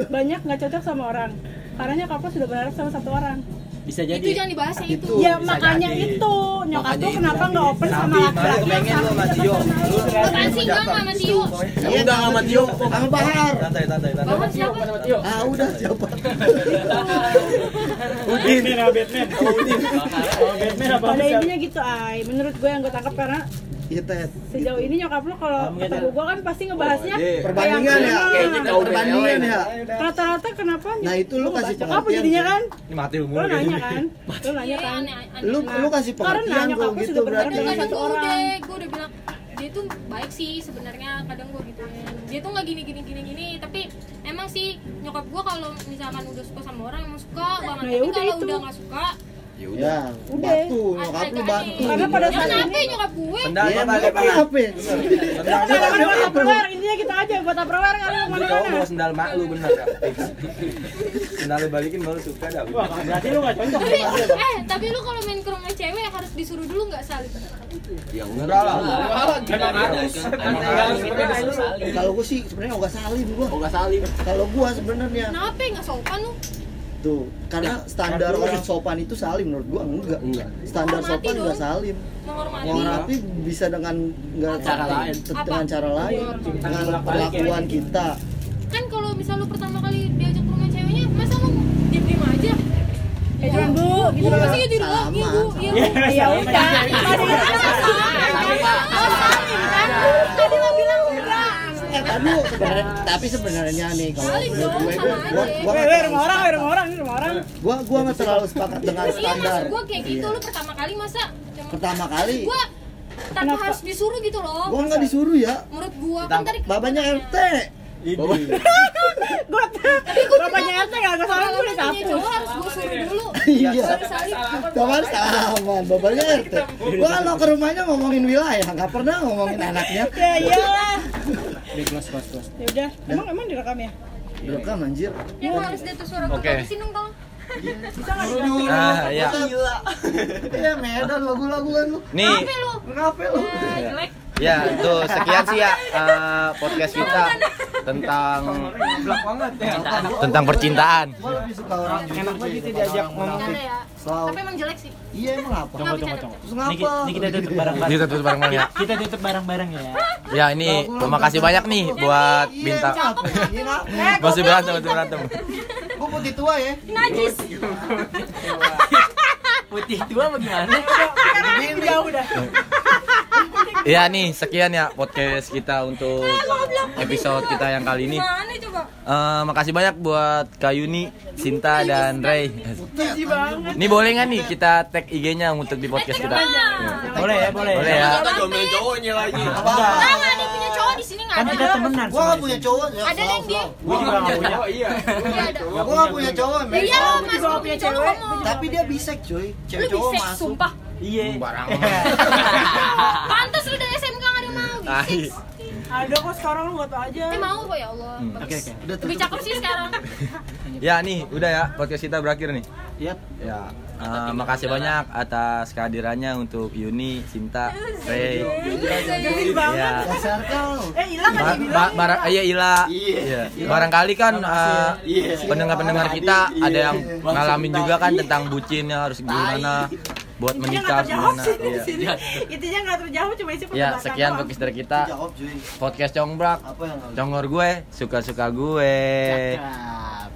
banyak nggak cocok sama orang? Karena nyokap lu sudah berharap sama satu orang bisa itu jadi jangan dibahas yang itu Itu. ya makanya itu. Nyokap lu itu. kenapa nggak open sama laki-laki yang lu sama sama Tio. Lu? Apaan sih enggak sama Tio? Iya, udah sama Tio. Sama Bahar. Santai santai santai. Bahar siapa. Ah udah siapa? Batman apa Batman oh Batman apa pada siapa? intinya gitu ay menurut gue yang gue tangkap karena Iya Ted. sejauh ini nyokap lu kalau ketemu gue kan pasti ngebahasnya iya. Perbandingan ya. Perbandingan ya. rata-rata kenapa Nah, itu lu kasih nyokap lu pengertian, jadinya Jun. kan Ini mati umur lu nanya kan lu nanya iya kan aneh aneh Lu Nah, lu kasih karena pengertian nyokap lu gitu berarti. satu tuh orang udah gue udah bilang dia tuh baik sih sebenarnya kadang gue gituin dia tuh nggak gini gini gini gini tapi emang sih nyokap gue kalau misalkan udah suka sama orang emang suka banget Nah, ya tapi udah kalau itu. udah nggak suka ya Ya, Udah. batu, nyokap lu batu. Karena pada saat ini- nyokap gue? Sendal Iya, apa apa apa? Sendal buat tupperware, intinya kita aja buat kan lu Lu cowok ke mana-mana bawa sendal mak lu bener ya. Sendal lu balikin baru suka dah. wah berarti lu gak cocok eh tapi lu kalau main ke rumah cewek harus disuruh dulu nggak saling ya Enggak lah. Memang harus. Kalau gua sih sebenarnya nggak salim gua. oh nggak salim. Kalau gua sebenarnya. Kenapa nggak sopan lu tuh karena standar orang sopan itu salim menurut gua enggak. Enggak. Standar Menghormati sopan enggak salim. menghormati Menghormati bisa dengan enggak? Cara lain. dengan cara lain, dengan perlakuan kita. kan kalau misal lu pertama kali diajak ke rumah ceweknya masa lu diem diem aja Eh jangan bu, gitu bu loh. pasti gitu doang iya bu iya bu Ya udah, tadi Tadi lo bilang tadi sebenarnya tapi sebenarnya nih kalau menurut gue nggak weh, terlalu rumah orang, rumah orang, rumah orang. Gua gua nggak terlalu sepakat dengan iya standar. maksud gue kayak gitu Iya. lu pertama kali masa Pertama kali gue tanpa harus disuruh gitu loh gua nggak disuruh ya. menurut gua kan tadi Babanya RT. Gue bapaknya RT nggak ke sana kalau gue udah sapu. cowok harus gue suruh dulu [LAUGHS] Iya. Sama sama, bapaknya RT. Gua kalau ke rumahnya ngomongin wilayah, nggak pernah ngomongin anaknya. [LAUGHS] Ya iyalah. di kelas kelas kelas Ya udah, emang emang direkam ya? Direkam anjir. yang harus dia tuh suara gue Oke. habisin dong tolong Ah, iya. Gila. [LAUGHS] Iya, Medan lagu-lagu kan lu. Nih, Kenapa lu Kenapa lu? Eh, jelek ya itu sekian sih ya eh, podcast kita tentang tentang percintaan. Enak banget itu diajak ngomong ya tapi emang jelek sih Iya emang apa? Terus ini, ngapa? ini kita tutup bareng-bareng Kita tutup bareng ya. kita tutup bareng-bareng ya Ya ini terima kasih banyak nih buat Iya, bintang. Iya? Masih berantem, masih berantem. Gua putih tua ya. najis putih tua bagaimana Jauh dah. Ya nih sekian ya podcast kita untuk episode kita yang kali ini. Eh, makasih banyak buat Kak Yuni, Sinta dan Ray. Ini boleh nggak nih kita tag IG-nya untuk di podcast kita? boleh ya boleh Boleh ya. kita cowoknya lagi yang punya cowok di sini nggak kan ada. kita temenan Gua nggak punya cowok ya. Ada yang dia. gue juga gak punya Iya. Gua nggak punya cowok. Iya mas gua punya punya cowok cewek. Tapi dia bisek, cuy. Cewek cowok masuk. sumpah. Iya Barang. [LAUGHS] Pantas lu dari SMK nggak ada mau Tai. bisek. Ada kok sekarang lu nggak tau aja. Eh mau kok ya Allah. Hmm. Oke, oke. Udah Lebih cakep sih sekarang. [LAUGHS] Ya nih, udah ya podcast kita berakhir nih. Yap. Ya, eh, makasih banyak atas kehadirannya untuk Yuni, Sinta, Ray. Ya. Eh hilang barang iya Ila. Iya. Barangkali kan eh, pendengar-pendengar kita ada yang ngalamin juga kan tentang bucin harus gimana buat Intinya menikah gimana. Iya. sini. Intinya nggak terjawab cuma isi Ya, sekian podcast dari kita. Podcast Congbrak. Apa yang nggak Congor gue, suka-suka gue. Cakap.